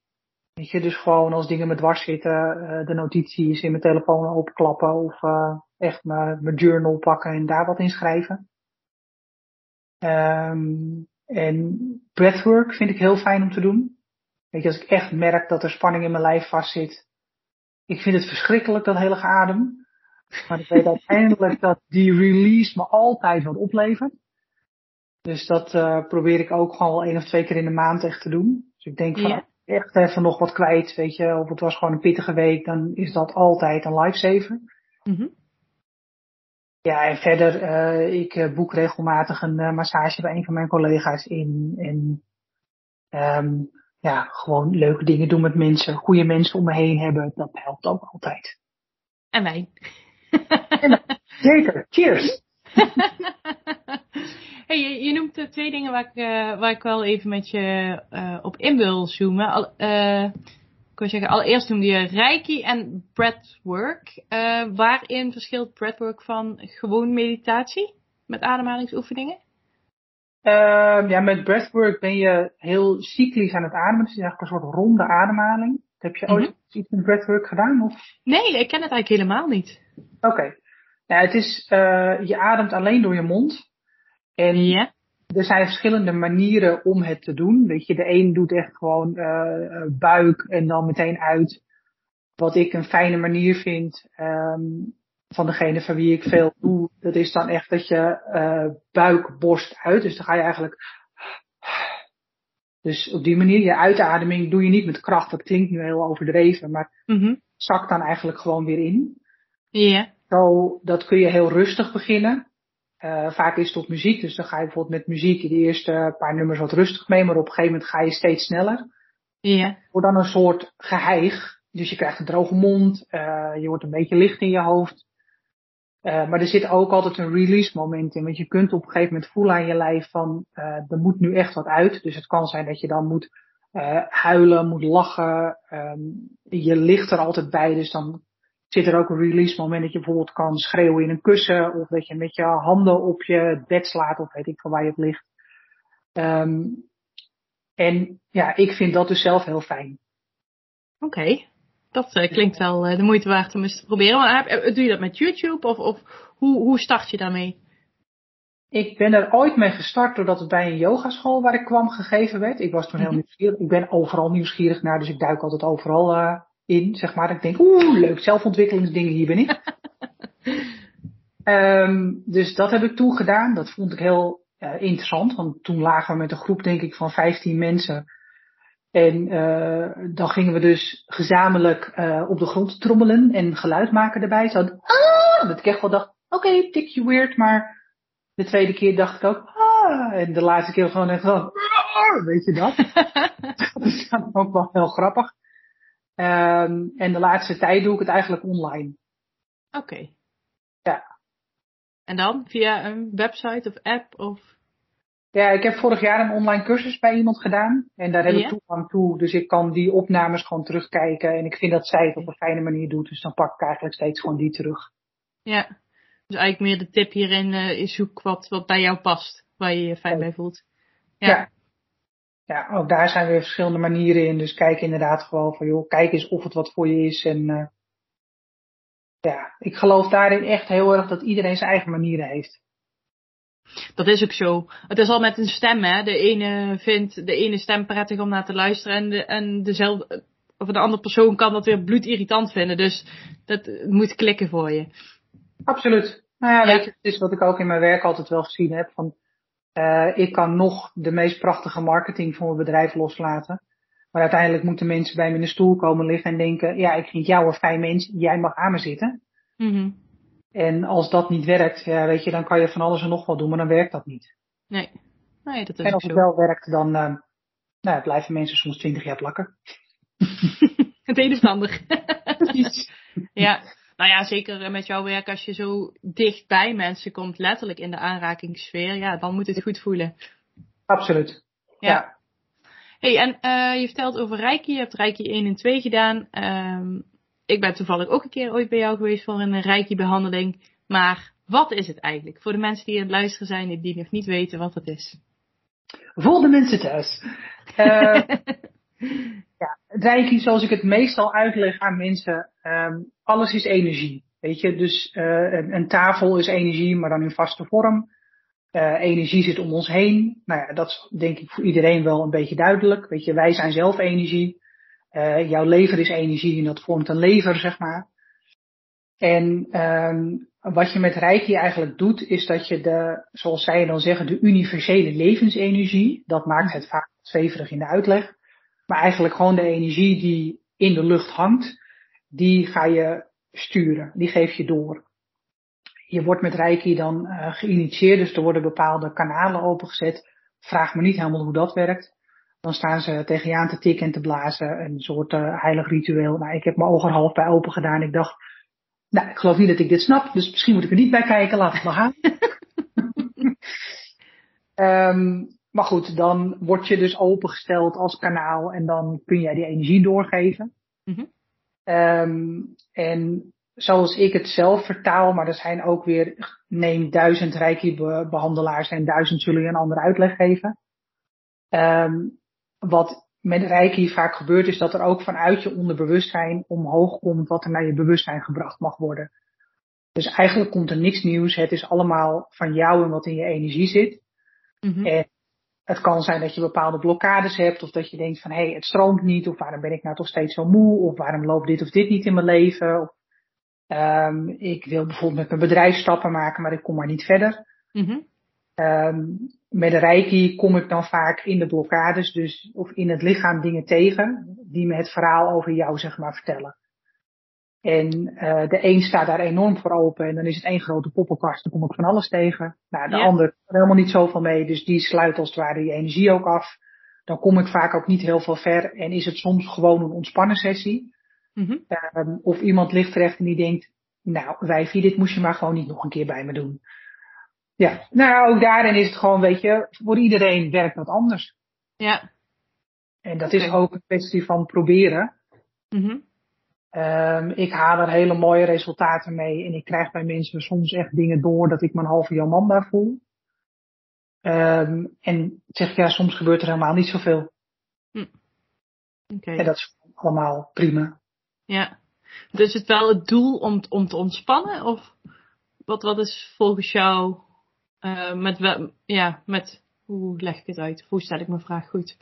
Weet je, dus gewoon als dingen met dwars zitten, de notities in mijn telefoon openklappen of echt mijn, mijn journal pakken en daar wat in schrijven. Um, en breathwork vind ik heel fijn om te doen. Weet je, als ik echt merk dat er spanning in mijn lijf vastzit. Ik vind het verschrikkelijk, dat hele adem. Maar ik weet *laughs* uiteindelijk dat die release me altijd wat oplevert. Dus dat uh, probeer ik ook gewoon wel één of twee keer in de maand echt te doen. Dus ik denk van ja. echt even nog wat kwijt, weet je. Of het was gewoon een pittige week, dan is dat altijd een lifesaver. Mm -hmm. Ja, en verder, uh, ik eh, boek regelmatig een uh, massage bij een van mijn collega's in. En um, ja, gewoon leuke dingen doen met mensen, goede mensen om me heen hebben, dat helpt ook altijd. En wij. zeker, cheers! *laughs* hey, je, je, noemt twee dingen waar ik, waar ik wel even met je op in wil zoomen. Al, wil zeggen, allereerst noemde je Reiki en breathwork. Waarin verschilt breathwork van gewoon meditatie met ademhalingsoefeningen? Uh, ja, met breathwork ben je heel cyclisch aan het ademen. Het is eigenlijk een soort ronde ademhaling. Heb je ooit mm -hmm. iets met breathwork gedaan? Of? Nee, ik ken het eigenlijk helemaal niet. Oké. Okay. Ja, het is, je ademt alleen door je mond. En ja er zijn verschillende manieren om het te doen. Weet je, de een doet echt gewoon uh, buik en dan meteen uit. Wat ik een fijne manier vind um, van degene van wie ik veel doe, dat is dan echt dat je uh, buik, borst uit. Dus dan ga je eigenlijk. Dus op die manier, je uitademing doe je niet met kracht. Dat klinkt nu heel overdreven, maar mm -hmm. zakt dan eigenlijk gewoon weer in. Ja. Yeah. Zo, dat kun je heel rustig beginnen. Uh, vaak is het op muziek, dus dan ga je bijvoorbeeld met muziek de eerste paar nummers wat rustig mee, maar op een gegeven moment ga je steeds sneller. Ja. Wordt dan een soort geheig, dus je krijgt een droge mond, uh, je wordt een beetje licht in je hoofd. Uh, maar er zit ook altijd een release moment in, want je kunt op een gegeven moment voelen aan je lijf van, er moet nu echt wat uit. Dus het kan zijn dat je dan moet huilen, moet lachen, um, je ligt er altijd bij, dus dan zit er ook een release moment dat je bijvoorbeeld kan schreeuwen in een kussen of dat je met je handen op je bed slaat of weet ik van waar je op ligt. Um, en ja, ik vind dat dus zelf heel fijn. Oké, okay. dat uh, klinkt wel uh, de moeite waard om eens te proberen. Maar uh, doe je dat met YouTube of, of hoe, hoe start je daarmee? Ik ben er ooit mee gestart doordat het bij een yogaschool waar ik kwam gegeven werd. Ik was toen heel -hmm. nieuwsgierig. Ik ben overal nieuwsgierig naar, dus ik duik altijd overal in, zeg maar. Ik denk, oeh, leuk, zelfontwikkelingsdingen, hier ben ik. um, *laughs* dus dat heb ik toen gedaan. Dat vond ik heel uh, interessant, want toen lagen we met een groep, denk ik, van 15 mensen. En uh, dan gingen we dus gezamenlijk uh, op de grond trommelen en geluid maken erbij. Zo, ah, dat ik echt wel dacht, oké, tikje weird, maar de tweede keer dacht ik ook, ah, en de laatste keer gewoon echt van, weet je dat? *laughs* *laughs* dat is dan ook wel heel grappig. Ehm, en de laatste tijd doe ik het eigenlijk online. Oké. Ja. En dan via een website of app of? Ja, ik heb vorig jaar een online cursus bij iemand gedaan. En daar heb Ja? ik toegang toe. Dus ik kan die opnames gewoon terugkijken. En ik vind dat zij het op een fijne manier doet. Dus dan pak ik eigenlijk steeds gewoon die terug. Ja. Dus eigenlijk meer de tip hierin eh, is zoek wat, wat bij jou past. Waar je je fijn bij voelt. Ja. Ja. Ja, ook daar zijn weer verschillende manieren in. Dus kijk inderdaad gewoon van, joh, kijk eens of het wat voor je is. En eh, ja, ik geloof daarin echt heel erg dat iedereen zijn eigen manieren heeft. Dat is ook zo. Het is al met een stem, hè. De ene vindt de ene stem prettig om naar te luisteren en, de, en dezelfde, of de andere persoon kan dat weer bloedirritant vinden. Dus dat moet klikken voor je. Absoluut. Nou ja, Ja. weet je, het is wat ik ook in mijn werk altijd wel gezien heb. Van, eh, ik kan nog de meest prachtige marketing voor mijn bedrijf loslaten. Maar uiteindelijk moeten mensen bij me in de stoel komen liggen en denken, ja, ik vind jou een fijn mens, jij mag aan me zitten. Mhm. En als dat niet werkt, ja, weet je, dan kan je van alles en nog wat doen, maar dan werkt dat niet. Nee. Nee, dat is En als het zo. wel werkt, dan eh, nou, blijven mensen soms twintig jaar plakken. *laughs* Het een is het ander. *laughs* ja. Nou ja, zeker met jouw werk, als je zo dicht bij mensen komt, letterlijk in de aanrakingssfeer, ja, dan moet het goed voelen. Absoluut. Ja. Ja. Hey, en eh, je vertelt over Reiki. Je hebt Reiki 1 en 2 gedaan. Ehm, ik ben toevallig ook een keer ooit bij jou geweest voor een Reiki-behandeling. Maar wat is het eigenlijk? Voor de mensen die aan het luisteren zijn en die nog niet weten wat het is. Voor de mensen thuis. Eh, *laughs* ja, het Reiki, zoals ik het meestal uitleg aan mensen, ehm, alles is energie. Weet je, dus eh, een, een tafel is energie, maar dan in vaste vorm. Eh, energie zit om ons heen. Nou ja, dat is denk ik voor iedereen wel een beetje duidelijk. Weet je, wij zijn zelf energie. Eh, jouw lever is energie en dat vormt een lever, zeg maar. En ehm, wat je met Reiki eigenlijk doet, is dat je de, zoals zij dan zeggen, de universele levensenergie, dat maakt het vaak zweverig in de uitleg, maar eigenlijk gewoon de energie die in de lucht hangt, die ga je sturen, die geef je door. Je wordt met Reiki dan eh, geïnitieerd, dus er worden bepaalde kanalen opengezet. Vraag me niet helemaal hoe dat werkt. Dan staan ze tegen je aan te tikken en te blazen, een soort eh, heilig ritueel. Nou, ik heb mijn ogen er half bij open gedaan. Ik dacht, nou, ik geloof niet dat ik dit snap, dus misschien moet ik er niet bij kijken. Laat het maar gaan. *laughs* Ehm, maar goed, dan word je dus opengesteld als kanaal en dan kun jij die energie doorgeven. Mhm. Ehm, en zoals ik het zelf vertaal, maar er zijn ook weer, neem duizend Reiki-behandelaars en duizend zullen je een andere uitleg geven. Ehm, wat met Reiki vaak gebeurt is dat er ook vanuit je onderbewustzijn omhoog komt wat er naar je bewustzijn gebracht mag worden. Dus eigenlijk komt er niks nieuws. Het is allemaal van jou en wat in je energie zit. Mhm. En het kan zijn dat je bepaalde blokkades hebt of dat je denkt van hé, hey, het stroomt niet of waarom ben ik nou toch steeds zo moe of waarom loopt dit of dit niet in mijn leven. Of, ehm, ik wil bijvoorbeeld met mijn bedrijf stappen maken, maar ik kom maar niet verder. Mhm. Ehm, met de Reiki kom ik dan vaak in de blokkades, dus of in het lichaam dingen tegen die me het verhaal over jou zeg maar vertellen. En eh, de een staat daar enorm voor open en dan is het één grote poppenkast, dan kom ik van alles tegen. Nou, de Ja. ander er helemaal niet zoveel mee, dus die sluit als het ware die energie ook af. Dan kom ik vaak ook niet heel veel ver en is het soms gewoon een ontspannen sessie. Mhm. Ehm, of iemand ligt terecht en die denkt, nou wijfie, dit moest je maar gewoon niet nog een keer bij me doen. Ja, nou ook daarin is het gewoon, weet je, voor iedereen werkt dat anders. Ja. En dat is ook een kwestie van proberen. Mhm. Ehm, ik haal er hele mooie resultaten mee en ik krijg bij mensen soms echt dingen door dat ik mijn halve Jomanda voel. Ehm, en ik zeg ja, soms gebeurt er helemaal niet zoveel. Oké. En dat is allemaal prima. Ja. Dus is het wel het doel om, om te ontspannen? Of wat, wat is volgens jou eh, met, ja, met, hoe leg ik het uit? Hoe stel ik mijn vraag goed?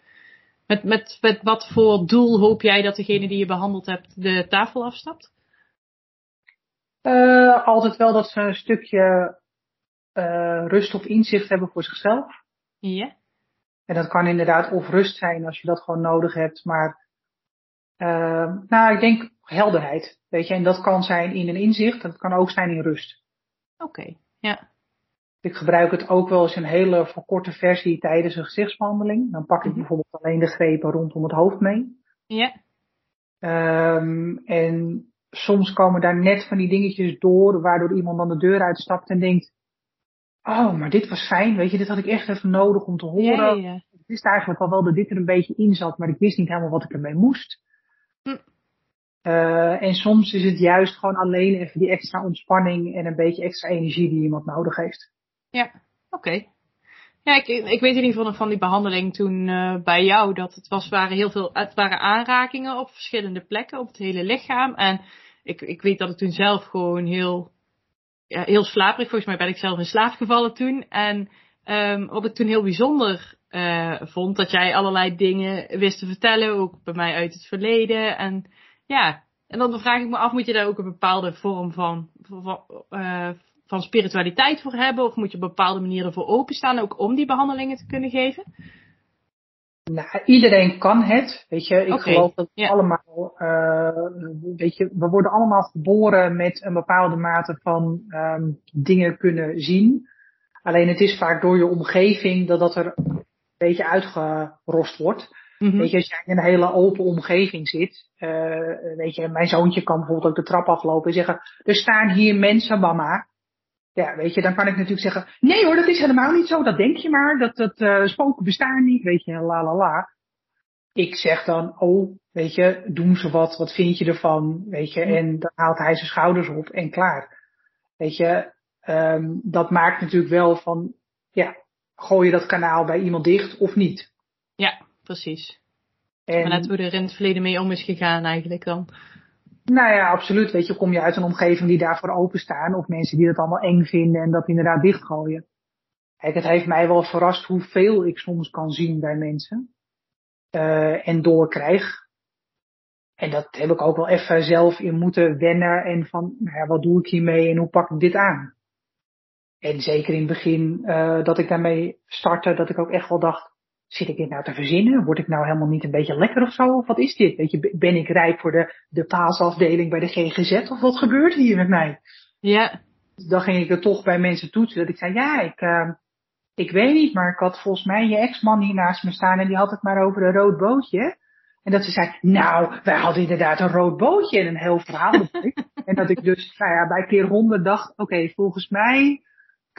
Met, met, met wat voor doel hoop jij dat degene die je behandeld hebt de tafel afstapt? Eh, altijd wel dat ze een stukje eh, rust of inzicht hebben voor zichzelf. Ja. En dat kan inderdaad of rust zijn als je dat gewoon nodig hebt, maar eh, nou, ik denk helderheid. Weet je, en dat kan zijn in een inzicht, dat kan ook zijn in rust. Oké, ja. Ik gebruik het ook wel eens een hele verkorte versie tijdens een gezichtsbehandeling. Dan pak ik Mhm. bijvoorbeeld alleen de grepen rondom het hoofd mee. Ja, Ehm, en soms komen daar net van die dingetjes door, waardoor iemand dan de deur uitstapt en denkt, oh, maar dit was fijn, weet je, dit had ik echt even nodig om te horen. ja, ja. Ik wist eigenlijk al wel dat dit er een beetje in zat, maar ik wist niet helemaal wat ik ermee moest. Hm. Eh, en soms is het juist gewoon alleen even die extra ontspanning en een beetje extra energie die iemand nodig heeft. Ja, oké. Ja, ik, ik weet in ieder geval van die behandeling toen eh, bij jou dat het was, waren heel veel, het waren aanrakingen op verschillende plekken op het hele lichaam. En ik, ik weet dat ik toen zelf gewoon heel, ja, heel slaperig, volgens mij ben ik zelf in slaap gevallen toen. En ehm, wat ik toen heel bijzonder eh, vond, dat jij allerlei dingen wist te vertellen, ook bij mij uit het verleden. En ja, en dan vraag ik me af, moet je daar ook een bepaalde vorm van, van, eh, van spiritualiteit voor hebben? Of moet je op bepaalde manier ervoor openstaan, ook om die behandelingen te kunnen geven? Nou, iedereen kan het, weet je. Ik geloof dat we allemaal, eh, weet je, we worden allemaal geboren met een bepaalde mate van ehm, dingen kunnen zien. Alleen het is vaak door je omgeving dat dat er een beetje uitgerost wordt. Mhm. Weet je, als jij in een hele open omgeving zit, eh, weet je, mijn zoontje kan bijvoorbeeld ook de trap aflopen en zeggen, er staan hier mensen, mama. Ja, weet je, dan kan ik natuurlijk zeggen, nee hoor, dat is helemaal niet zo, dat denk je maar, dat, dat eh, spoken bestaan niet, weet je, la la la. Ik zeg dan, oh, weet je, doen ze wat, wat vind je ervan, weet je, en dan haalt hij zijn schouders op en klaar. Weet je, ehm, dat maakt natuurlijk wel van, ja, gooi je dat kanaal bij iemand dicht of niet. Ja, precies. En, Maar net hoe er in het verleden mee om is gegaan eigenlijk dan. Nou ja, absoluut. Weet je, kom je uit een omgeving die daarvoor openstaan, of mensen die dat allemaal eng vinden en dat inderdaad dichtgooien. Kijk, het heeft mij wel verrast hoeveel ik soms kan zien bij mensen. eh, en doorkrijg. En dat heb ik ook wel even zelf in moeten wennen. En van, nou ja, wat doe ik hiermee en hoe pak ik dit aan? En zeker in het begin eh, dat ik daarmee startte, dat ik ook echt wel dacht, zit ik dit nou te verzinnen? Word ik nou helemaal niet een beetje lekker of zo? Of wat is dit? Weet je, ben ik rijp voor de, de paasafdeling bij de GGZ? Of wat gebeurt hier met mij? Ja, Dan ging ik er toch bij mensen toetsen. Dat ik zei, ja, ik, eh, ik weet niet, maar ik had volgens mij je ex-man hier naast me staan en die had het maar over een rood bootje. En dat ze zei, nou, wij hadden inderdaad een rood bootje en een heel verhaal. *laughs* en dat ik dus, nou ja, bij keer honderd dacht, oké, volgens mij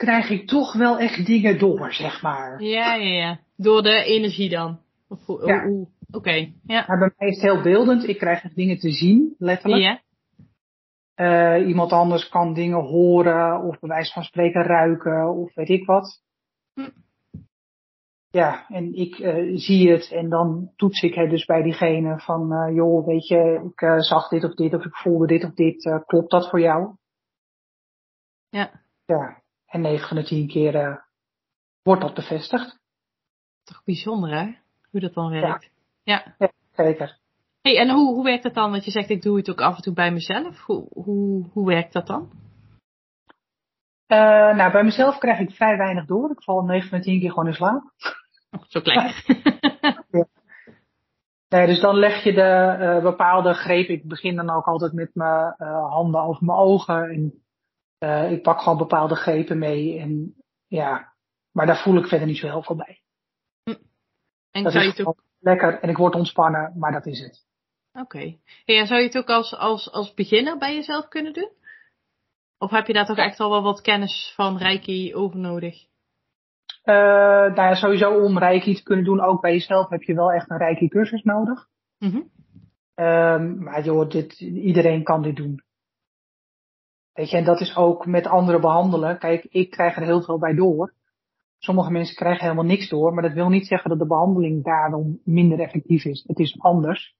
krijg ik toch wel echt dingen door, zeg maar. ja, ja, ja. Door de energie dan. Of, Ja. Oké, ja. Maar bij mij is het heel beeldend. Ik krijg echt dingen te zien, letterlijk. Ja, Eh, iemand anders kan dingen horen of bij wijze van spreken ruiken of weet ik wat. Hm. Ja, en ik eh, zie het en dan toets ik het dus bij diegene van, eh, joh, weet je, ik zag dit of dit of ik voelde dit of dit, klopt dat voor jou? ja. Ja, en 9 van de 10 keer eh, wordt dat bevestigd. Toch bijzonder hè? Hoe dat dan werkt. Ja. Zeker. Hey, en hoe, hoe werkt dat dan? Want je zegt ik doe het ook af en toe bij mezelf. Hoe, hoe, hoe werkt dat dan? Eh, nou, bij mezelf krijg ik vrij weinig door. Ik val 9 van de 10 keer gewoon in slaap. Oh, zo klein. *laughs* Nee, dus dan leg je de eh, bepaalde greep. Ik begin dan ook altijd met mijn handen over mijn ogen. En eh, ik pak gewoon bepaalde grepen mee. En ja, maar daar voel ik verder niet zo heel veel bij. En Dat zou je is het ook... lekker en ik word ontspannen, maar dat is het. Oké. En zou je het ook als, als, als beginner bij jezelf kunnen doen? Of heb je daar toch echt al wel wat kennis van Reiki over nodig? Eh nou ja, sowieso om reiki te kunnen doen, ook bij jezelf, heb je wel echt een reiki cursus nodig. Mhm. Ehm, maar joh, dit, iedereen kan dit doen. Weet je, en dat is ook met andere behandelen. Kijk, ik krijg er heel veel bij door. Sommige mensen krijgen helemaal niks door, maar dat wil niet zeggen dat de behandeling daarom minder effectief is. Het is anders.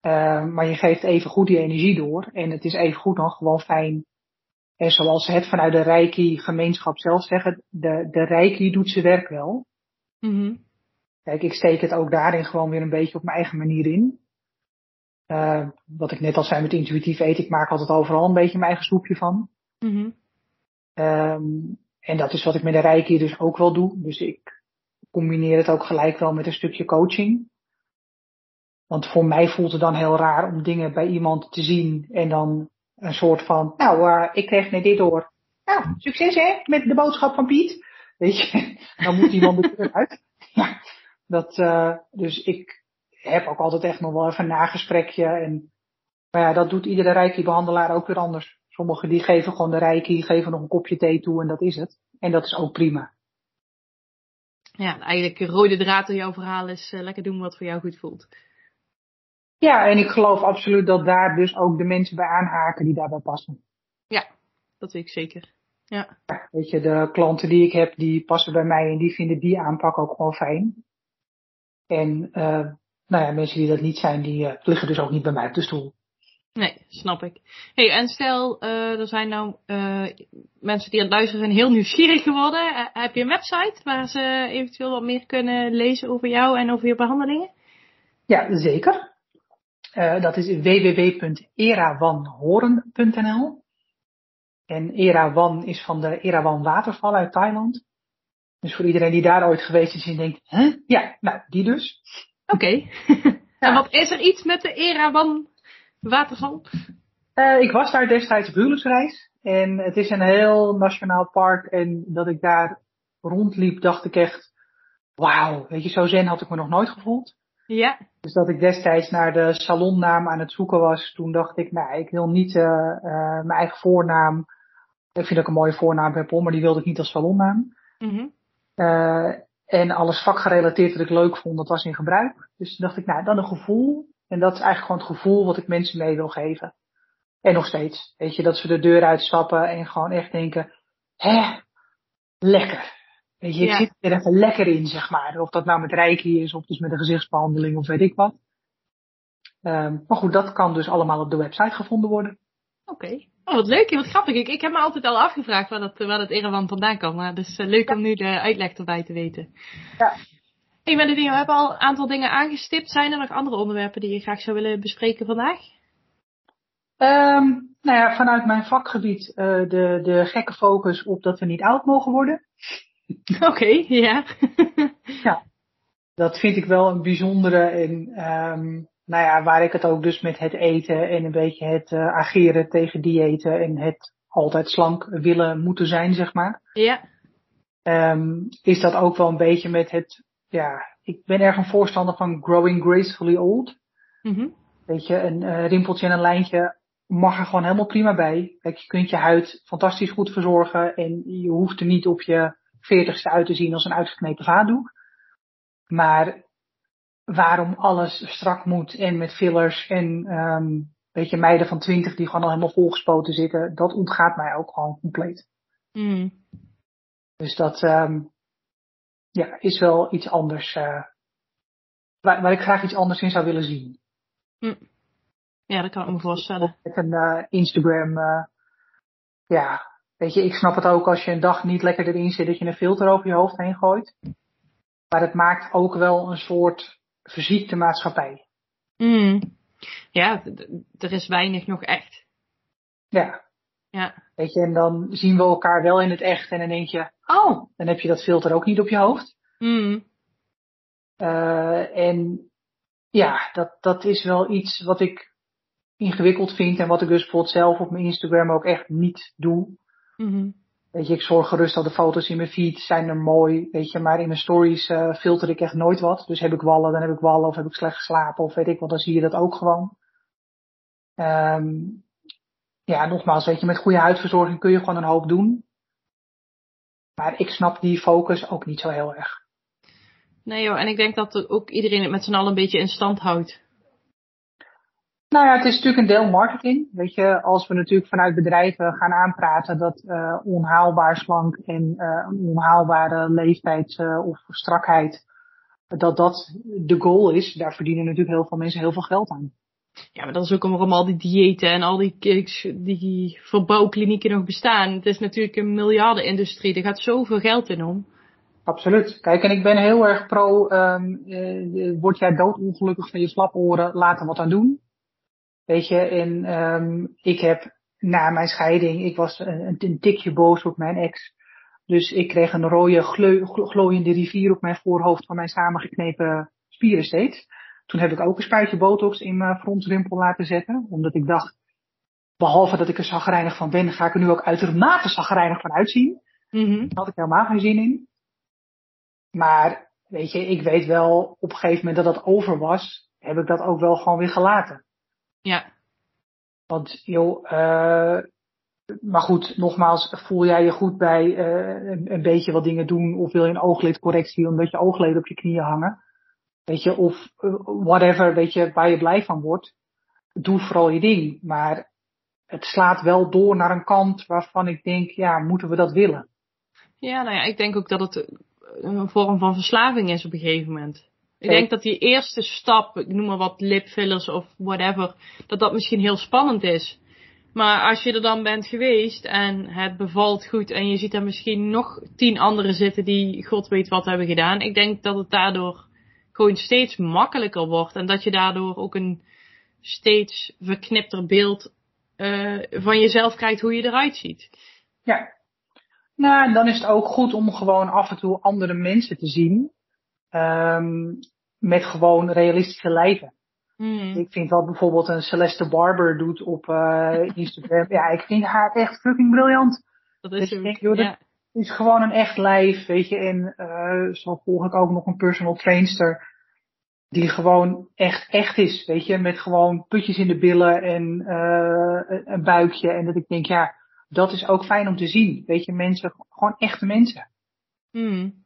Ehm, maar je geeft even goed die energie door. En het is even goed dan gewoon fijn. En zoals ze het vanuit de Reiki-gemeenschap zelf zeggen, de, de Reiki doet zijn werk wel. Mhm. Kijk, ik steek het ook daarin gewoon weer een beetje op mijn eigen manier in. Eh, wat ik net al zei met intuïtief eten, ik maak altijd overal een beetje mijn eigen soepje van. Mhm. Ehm, en dat is wat ik met de Reiki dus ook wel doe. Dus ik combineer het ook gelijk wel met een stukje coaching. Want voor mij voelt het dan heel raar om dingen bij iemand te zien en dan een soort van, nou, eh, ik kreeg net dit door. nou, succes hè, met de boodschap van Piet. Weet je, *laughs* dan moet iemand de deur uit. *laughs* Ja, dat, uh, dus ik heb ook altijd echt nog wel even een nagesprekje. En, maar ja, dat doet iedere reiki-behandelaar ook weer anders. Sommigen die geven gewoon de reiki, geven nog een kopje thee toe en dat is het. En dat is ook prima. Ja, eigenlijk rode draad in jouw verhaal is uh, lekker doen wat voor jou goed voelt. Ja, en ik geloof absoluut dat daar dus ook de mensen bij aanhaken die daarbij passen. Ja, dat weet ik zeker. Ja. ja. Weet je, de klanten die ik heb, die passen bij mij en die vinden die aanpak ook gewoon fijn. En uh, nou ja, mensen die dat niet zijn, die uh, liggen dus ook niet bij mij op de stoel. Nee, snap ik. Hey, en stel, uh, er zijn nou mensen die aan het luisteren zijn heel nieuwsgierig geworden. heb je een website waar ze eventueel wat meer kunnen lezen over jou en over je behandelingen? Ja, zeker. dat is www.erawanhoren.nl En Erawan is van de Erawan waterval uit Thailand. Dus voor iedereen die daar ooit geweest is en denkt, hè? Ja, nou, die dus. Oké. Okay. *laughs* en wat is er iets met de Erawan waterval? Uh, ik was daar destijds op huwelijksreis. En het is een heel nationaal park. En dat ik daar rondliep, dacht ik echt, wauw, weet je, zo zen had ik me nog nooit gevoeld. Ja. Dus dat ik destijds naar de salonnaam aan het zoeken was, toen dacht ik, nou, ik wil niet uh, uh, mijn eigen voornaam. Ik vind dat ik een mooie voornaam heb, maar die wilde ik niet als salonnaam. Mm uh, en alles vakgerelateerd wat ik leuk vond, dat was in gebruik. Dus dacht ik, nou, dan een gevoel. En dat is eigenlijk gewoon het gevoel wat ik mensen mee wil geven. En nog steeds. Weet je, dat ze de deur uitstappen en gewoon echt denken, hè, lekker. Weet je, ik ja. zit er even lekker in, zeg maar. Of dat nou met reiki is, of dus met een gezichtsbehandeling, of weet ik wat. Um, maar goed, dat kan dus allemaal op de website gevonden worden. Oké. Okay. Oh, wat leuk en wat grappig. Ik, ik heb me altijd al afgevraagd waar dat, waar dat Erewan vandaan kan. Maar uh, leuk ja. om nu de uitleg erbij te weten. Ja. Hey Melody, we hebben al een aantal dingen aangestipt. Zijn er nog andere onderwerpen die je graag zou willen bespreken vandaag? Um, nou ja, vanuit mijn vakgebied uh, de, de gekke focus op dat we niet oud mogen worden. *laughs* Oké, okay, ja. ja. Dat vind ik wel een bijzondere en um, nou ja, waar ik het ook dus met het eten en een beetje het uh, ageren tegen diëten en het altijd slank willen moeten zijn, zeg maar. Ja. Um, is dat ook wel een beetje met het, ja, ik ben erg een voorstander van growing gracefully old. Mm -hmm. Weet je, een uh, rimpeltje en een lijntje mag er gewoon helemaal prima bij. Kijk, je kunt je huid fantastisch goed verzorgen en je hoeft er niet op je veertigste uit te zien als een uitgeknepen vaatdoek. Maar waarom alles strak moet en met fillers en um, weet je, meiden van twintig die gewoon al helemaal volgespoten zitten, dat ontgaat mij ook gewoon compleet. Mm. Dus dat um, ja, is wel iets anders, uh, waar, waar, ik graag iets anders in zou willen zien. Mm. Ja, dat kan ik me voorstellen. Met een uh, Instagram, uh, ja, weet je, ik snap het ook als je een dag niet lekker erin zit dat je een filter over je hoofd heen gooit. Maar het maakt ook wel een soort verziekte maatschappij. Mm. Ja, er is weinig nog echt. Ja. Ja. Weet je, en dan zien we elkaar wel in het echt en dan denk je, oh, dan heb je dat filter ook niet op je hoofd. Mm. Uh, en ja, dat, dat is wel iets wat ik ingewikkeld vind en wat ik dus bijvoorbeeld zelf op mijn Instagram ook echt niet doe. Mm -hmm. Weet je, ik zorg gerust dat de foto's in mijn feed zijn er mooi, weet je, maar in mijn stories uh, filter ik echt nooit wat. Dus heb ik wallen, dan heb ik wallen, of heb ik slecht geslapen, of weet ik wat, dan zie je dat ook gewoon. Um, ja, nogmaals, weet je, met goede huidverzorging kun je gewoon een hoop doen. Maar ik snap die focus ook niet zo heel erg. Nee joh, en ik denk dat ook iedereen het met z'n allen een beetje in stand houdt. Nou ja, het is natuurlijk een deel marketing. Weet je, als we natuurlijk vanuit bedrijven gaan aanpraten dat uh, onhaalbaar slank en uh, een onhaalbare leeftijd uh, of strakheid, dat dat de goal is, daar verdienen natuurlijk heel veel mensen heel veel geld aan. Ja, maar dat is ook om al die diëten en al die, die verbouwklinieken nog bestaan. Het is natuurlijk een miljardenindustrie, er gaat zoveel geld in om. Absoluut. Kijk, en ik ben heel erg pro, um, word jij doodongelukkig van je slaporen, laat er wat aan doen. Weet je, en um, ik heb na mijn scheiding, ik was een, een tikje boos op mijn ex. Dus ik kreeg een rode glooiende rivier op mijn voorhoofd van mijn samengeknepen spieren steeds. Toen heb ik ook een spuitje botox in mijn frontrimpel laten zetten. Omdat ik dacht, behalve dat ik er zagrijnig van ben, ga ik er nu ook uitermate zagrijnig van uitzien. Mhm. Daar had ik helemaal geen zin in. Maar, weet je, ik weet wel op een gegeven moment dat dat over was, heb ik dat ook wel gewoon weer gelaten. Ja. Want, joh, eh maar goed, nogmaals, voel jij je goed bij eh een, een beetje wat dingen doen of wil je een ooglidcorrectie omdat je oogleden op je knieën hangen? Weet je, of eh, whatever, weet je, waar je blij van wordt. Doe vooral je ding. Maar het slaat wel door naar een kant waarvan ik denk, ja, moeten we dat willen? Ja, nou ja, ik denk ook dat het een vorm van verslaving is op een gegeven moment. Ik denk dat die eerste stap, ik noem maar wat lipfillers of whatever, dat dat misschien heel spannend is. Maar als je er dan bent geweest en het bevalt goed en je ziet er misschien nog tien anderen zitten die god weet wat hebben gedaan. Ik denk dat het daardoor gewoon steeds makkelijker wordt en dat je daardoor ook een steeds verknipter beeld eh, van jezelf krijgt hoe je eruit ziet. Ja. Nou, en dan is het ook goed om gewoon af en toe andere mensen te zien. Ehm, met gewoon realistische lijven. Hmm. Ik vind wat bijvoorbeeld een Celeste Barber doet op eh, Instagram. ja, ik vind haar echt fucking briljant. Dat Dus is denk, joh, ja. Het is gewoon een echt lijf, weet je. En eh, zo volg ik ook nog een personal trainster. Die gewoon echt, echt is, weet je. Met gewoon putjes in de billen en eh, een- een buikje. En dat ik denk, ja, dat is ook fijn om te zien. Weet je, mensen, gewoon echte mensen. Hmm.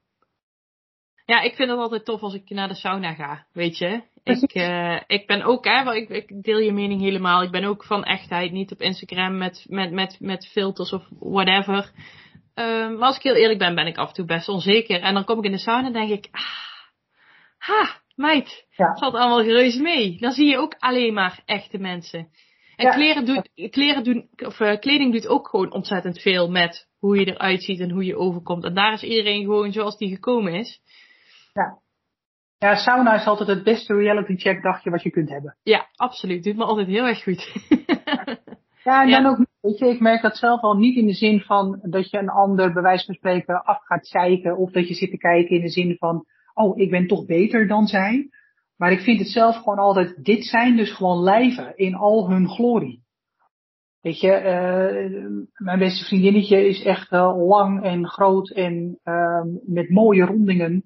Ja, ik vind het altijd tof als ik naar de sauna ga, weet je. Ik, eh, ik ben ook, hè, ik, ik deel je mening helemaal. Ik ben ook van echtheid, niet op Instagram met, met, met, met filters of whatever. Ehm, maar als ik heel eerlijk ben, ben ik af en toe best onzeker. En dan kom ik in de sauna en denk ik, ah, ha, meid, Ja. het valt allemaal reuze mee. Dan zie je ook alleen maar echte mensen. En Ja. kleren doet, kleren doen, of, eh, kleding doet ook gewoon ontzettend veel met hoe je eruit ziet en hoe je overkomt. En daar is iedereen gewoon zoals die gekomen is. Ja, sauna is altijd het beste reality check dagje wat je kunt hebben. Ja, absoluut. Doet me altijd heel erg goed. *laughs* Ja, en Ja. dan ook, weet je, ik merk dat zelf al niet in de zin van dat je een ander bij wijze van spreken af gaat zeiken. Of dat je zit te kijken in de zin van, oh, ik ben toch beter dan zij. Maar ik vind het zelf gewoon altijd, dit zijn dus gewoon lijven in al hun glorie. Weet je, eh, mijn beste vriendinnetje is echt eh, lang en groot en ehm, met mooie rondingen.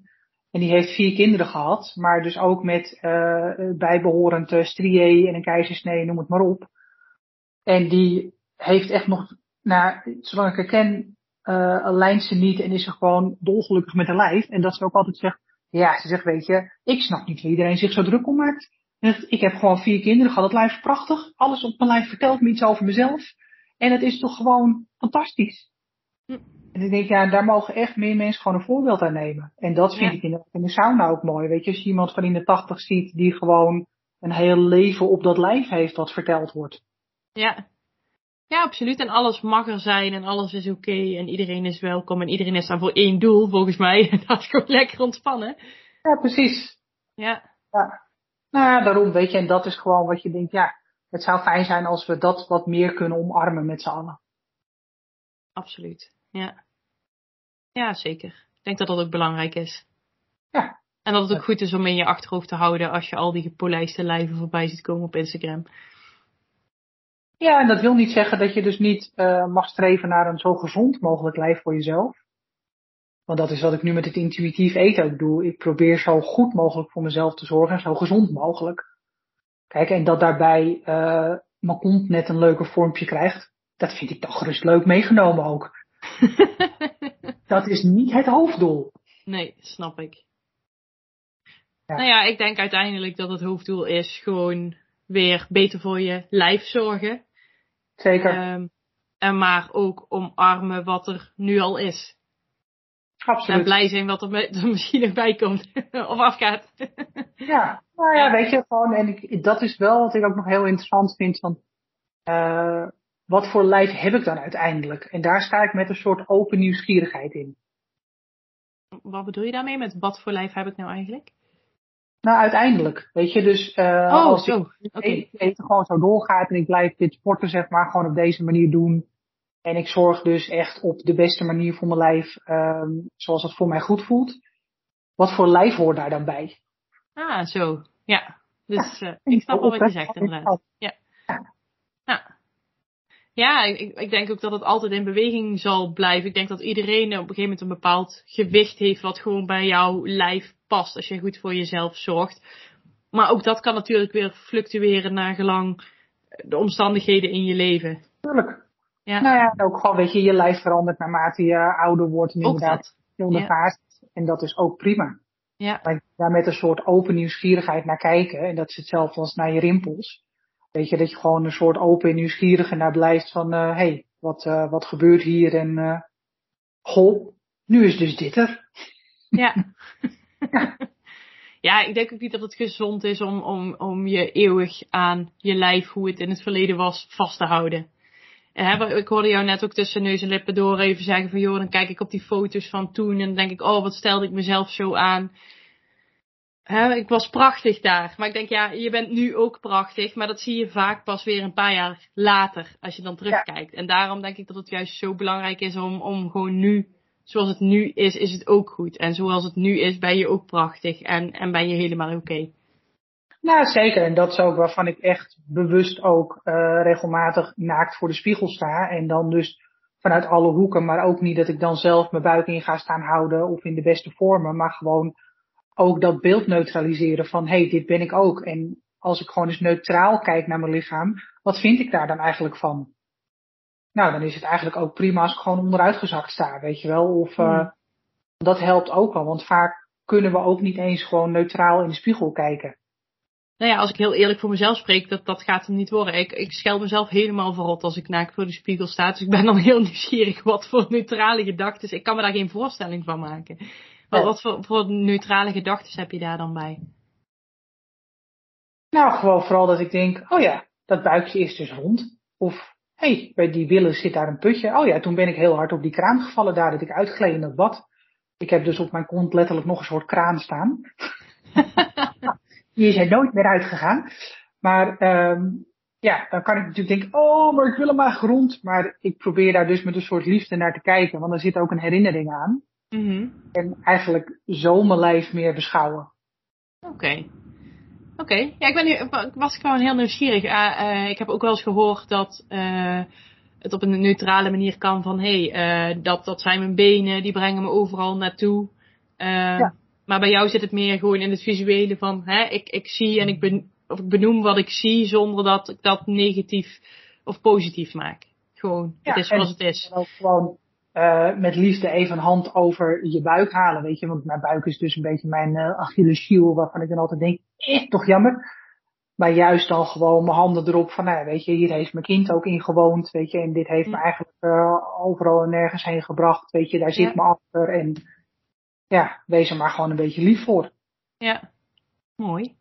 En die heeft vier kinderen gehad, maar dus ook met eh bijbehorend uh, en een keizersnee, noem het maar op. En die heeft echt nog, nou, zolang ik haar ken, uh, lijnt ze niet en is ze gewoon dolgelukkig met haar lijf. En dat ze ook altijd zegt, ja, ze zegt, weet je, ik snap niet waar iedereen zich zo druk om maakt. Ik heb gewoon vier kinderen gehad, het lijf is prachtig. Alles op mijn lijf vertelt me iets over mezelf. En het is toch gewoon fantastisch. En ik denk, ja, daar mogen echt meer mensen gewoon een voorbeeld aan nemen. En dat vind Ja. ik inderdaad in de sauna ook mooi. Weet je, als je iemand van in de tachtig ziet die gewoon een heel leven op dat lijf heeft wat verteld wordt. ja. Ja, absoluut. En alles mag er zijn en alles is oké en iedereen is welkom en iedereen is daar voor één doel, volgens mij. *laughs* Dat is gewoon lekker ontspannen. Ja, precies. Ja, Ja. Nou ja, daarom weet je, en dat is gewoon wat je denkt, ja, het zou fijn zijn als we dat wat meer kunnen omarmen met z'n allen. absoluut. Ja. Ja, zeker. Ik denk dat dat ook belangrijk is. Ja. En dat het ook Ja. goed is om in je achterhoofd te houden als je al die gepolijste lijven voorbij ziet komen op Instagram. Ja, en dat wil niet zeggen dat je dus niet eh, mag streven naar een zo gezond mogelijk lijf voor jezelf. Want dat is wat ik nu met het intuïtief eten ook doe. Ik probeer zo goed mogelijk voor mezelf te zorgen en zo gezond mogelijk. Kijk, en dat daarbij eh mijn kont net een leuker vormpje krijgt, dat vind ik toch gerust leuk meegenomen ook. *laughs* Dat is niet het hoofddoel. nee, snap ik. Ja. Nou ja, ik denk uiteindelijk dat het hoofddoel is gewoon weer beter voor je lijf zorgen. Zeker, Ehm, en maar ook omarmen wat er nu al is. absoluut. En blij zijn wat er, *laughs* er misschien nog bij komt. *laughs* of afgaat. Ja, nou ja, weet je, gewoon, en ik, dat is wel wat ik ook nog heel interessant vind, van, eh, wat voor lijf heb ik dan uiteindelijk? En daar sta ik met een soort open nieuwsgierigheid in. wat bedoel je daarmee? Met wat voor lijf heb ik nou eigenlijk? Nou, uiteindelijk, weet je, dus eh oh, als zo. ik eten, eten gewoon zo doorgaat en ik blijf dit sporten zeg maar gewoon op deze manier doen. En ik zorg dus echt op de beste manier voor mijn lijf, ehm, zoals het voor mij goed voelt. Wat voor lijf hoort daar dan bij? Ah, zo. Ja. Dus eh, ik snap wel wat je zegt inderdaad. Ja. Nou, Ja, ik, ik denk ook dat het altijd in beweging zal blijven. Ik denk dat iedereen op een gegeven moment een bepaald gewicht heeft wat gewoon bij jouw lijf past als je goed voor jezelf zorgt. Maar ook dat kan natuurlijk weer fluctueren naar gelang de omstandigheden in je leven. Tuurlijk. Ja. Nou ja, ook gewoon, weet je, je lijf verandert naarmate je ouder wordt en inderdaad ondergaat. Ja. En dat is ook prima. Ja. Maar daar met een soort open nieuwsgierigheid naar kijken. En dat is hetzelfde als naar je rimpels. Weet je, dat je gewoon een soort open nieuwsgierige naar blijft van, hé, uh, hey, wat, uh, wat gebeurt hier en, uh, goh, nu is dus dit er. *laughs* Ja. ja. ik denk ook niet dat het gezond is om, om, om je eeuwig aan je lijf, hoe het in het verleden was, vast te houden. ik hoorde jou net ook tussen neus en lippen door even zeggen van joh, dan kijk ik op die foto's van toen en dan denk ik, oh, wat stelde ik mezelf zo aan. He, ik was prachtig daar. Maar ik denk, ja, je bent nu ook prachtig. Maar dat zie je vaak pas weer een paar jaar later. Als je dan terugkijkt. En daarom denk ik dat het juist zo belangrijk is om, om gewoon nu, zoals het nu is, is het ook goed. En zoals het nu is, ben je ook prachtig. En, en ben je helemaal oké. Okay. Nou, zeker. En dat is ook waarvan ik echt bewust ook uh, regelmatig naakt voor de spiegel sta. En dan dus vanuit alle hoeken. Maar ook niet dat ik dan zelf mijn buik in ga staan houden. Of in de beste vormen. Maar gewoon ook dat beeld neutraliseren van hé, hey, dit ben ik ook. En als ik gewoon eens neutraal kijk naar mijn lichaam, wat vind ik daar dan eigenlijk van? Nou, dan is het eigenlijk ook prima als ik gewoon onderuitgezakt sta, weet je wel. Of uh, dat helpt ook wel, want vaak kunnen we ook niet eens gewoon neutraal in de spiegel kijken. Nou ja, als ik heel eerlijk voor mezelf spreek, dat, dat gaat hem niet worden. Ik, ik schel mezelf helemaal verrot als ik naakt voor de spiegel sta. Dus ik ben dan heel *laughs* nieuwsgierig wat voor neutrale gedachten. Ik kan me daar geen voorstelling van maken. Wat, wat voor, voor neutrale gedachten heb je daar dan bij? Nou, gewoon vooral dat ik denk, oh ja, dat buikje is dus rond. Of, hé, hey, bij die billen zit daar een putje. Oh ja, toen ben ik heel hard op die kraan gevallen daar, dat ik uitgleed in dat bad. Ik heb dus op mijn kont letterlijk nog een soort kraan staan. *laughs* die is er nooit meer uitgegaan. Maar um, ja, dan kan ik natuurlijk denken, oh, maar ik wil hem maar grond. Maar ik probeer daar dus met een soort liefde naar te kijken, want er zit ook een herinnering aan. Mm En eigenlijk zo mijn lijf meer beschouwen. Oké. Oké, ja, ik, ben nu, ik was gewoon heel nieuwsgierig. Uh, ik heb ook wel eens gehoord dat uh, het op een neutrale manier kan van hé, hey, uh, dat, dat zijn mijn benen, die brengen me overal naartoe. Ja. Maar bij jou zit het meer gewoon in het visuele van hè, ik, ik zie en ik, ben, of ik benoem wat ik zie zonder dat ik dat negatief of positief maak. Gewoon, ja, het is zoals het is. Ook gewoon uh, met liefde even een hand over je buik halen, weet je. Want mijn buik is dus een beetje mijn uh, Achilleshiel, waarvan ik dan altijd denk, eh, toch jammer. Maar juist dan gewoon mijn handen erop van, nou, weet je, hier heeft mijn kind ook in gewoond, weet je. En dit heeft me eigenlijk uh, overal en nergens heen gebracht, weet je. Daar zit ja. me achter en ja, wees er maar gewoon een beetje lief voor. Ja, mooi.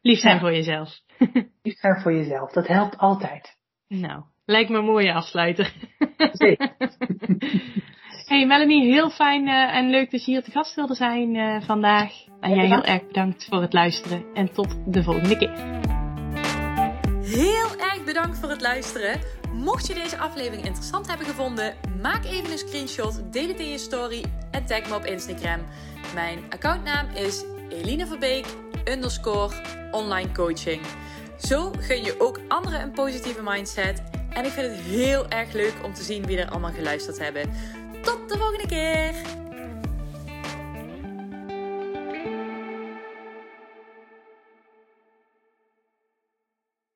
Lief zijn ja. voor jezelf. *laughs* lief zijn voor jezelf, dat helpt altijd. Nou, lijkt me een mooie afsluiter. Zeker. *laughs* hey Melanie, heel fijn uh, en leuk dat je hier te gast wilde zijn uh, vandaag. En jij heel erg bedankt voor het luisteren en tot de volgende keer. Heel erg bedankt voor het luisteren. Mocht je deze aflevering interessant hebben gevonden, maak even een screenshot, deel het in je story en tag me op Instagram. Mijn accountnaam is Eline Verbeek underscore online coaching. Zo gun je ook anderen een positieve mindset en ik vind het heel erg leuk om te zien wie er allemaal geluisterd hebben. Tot de volgende keer!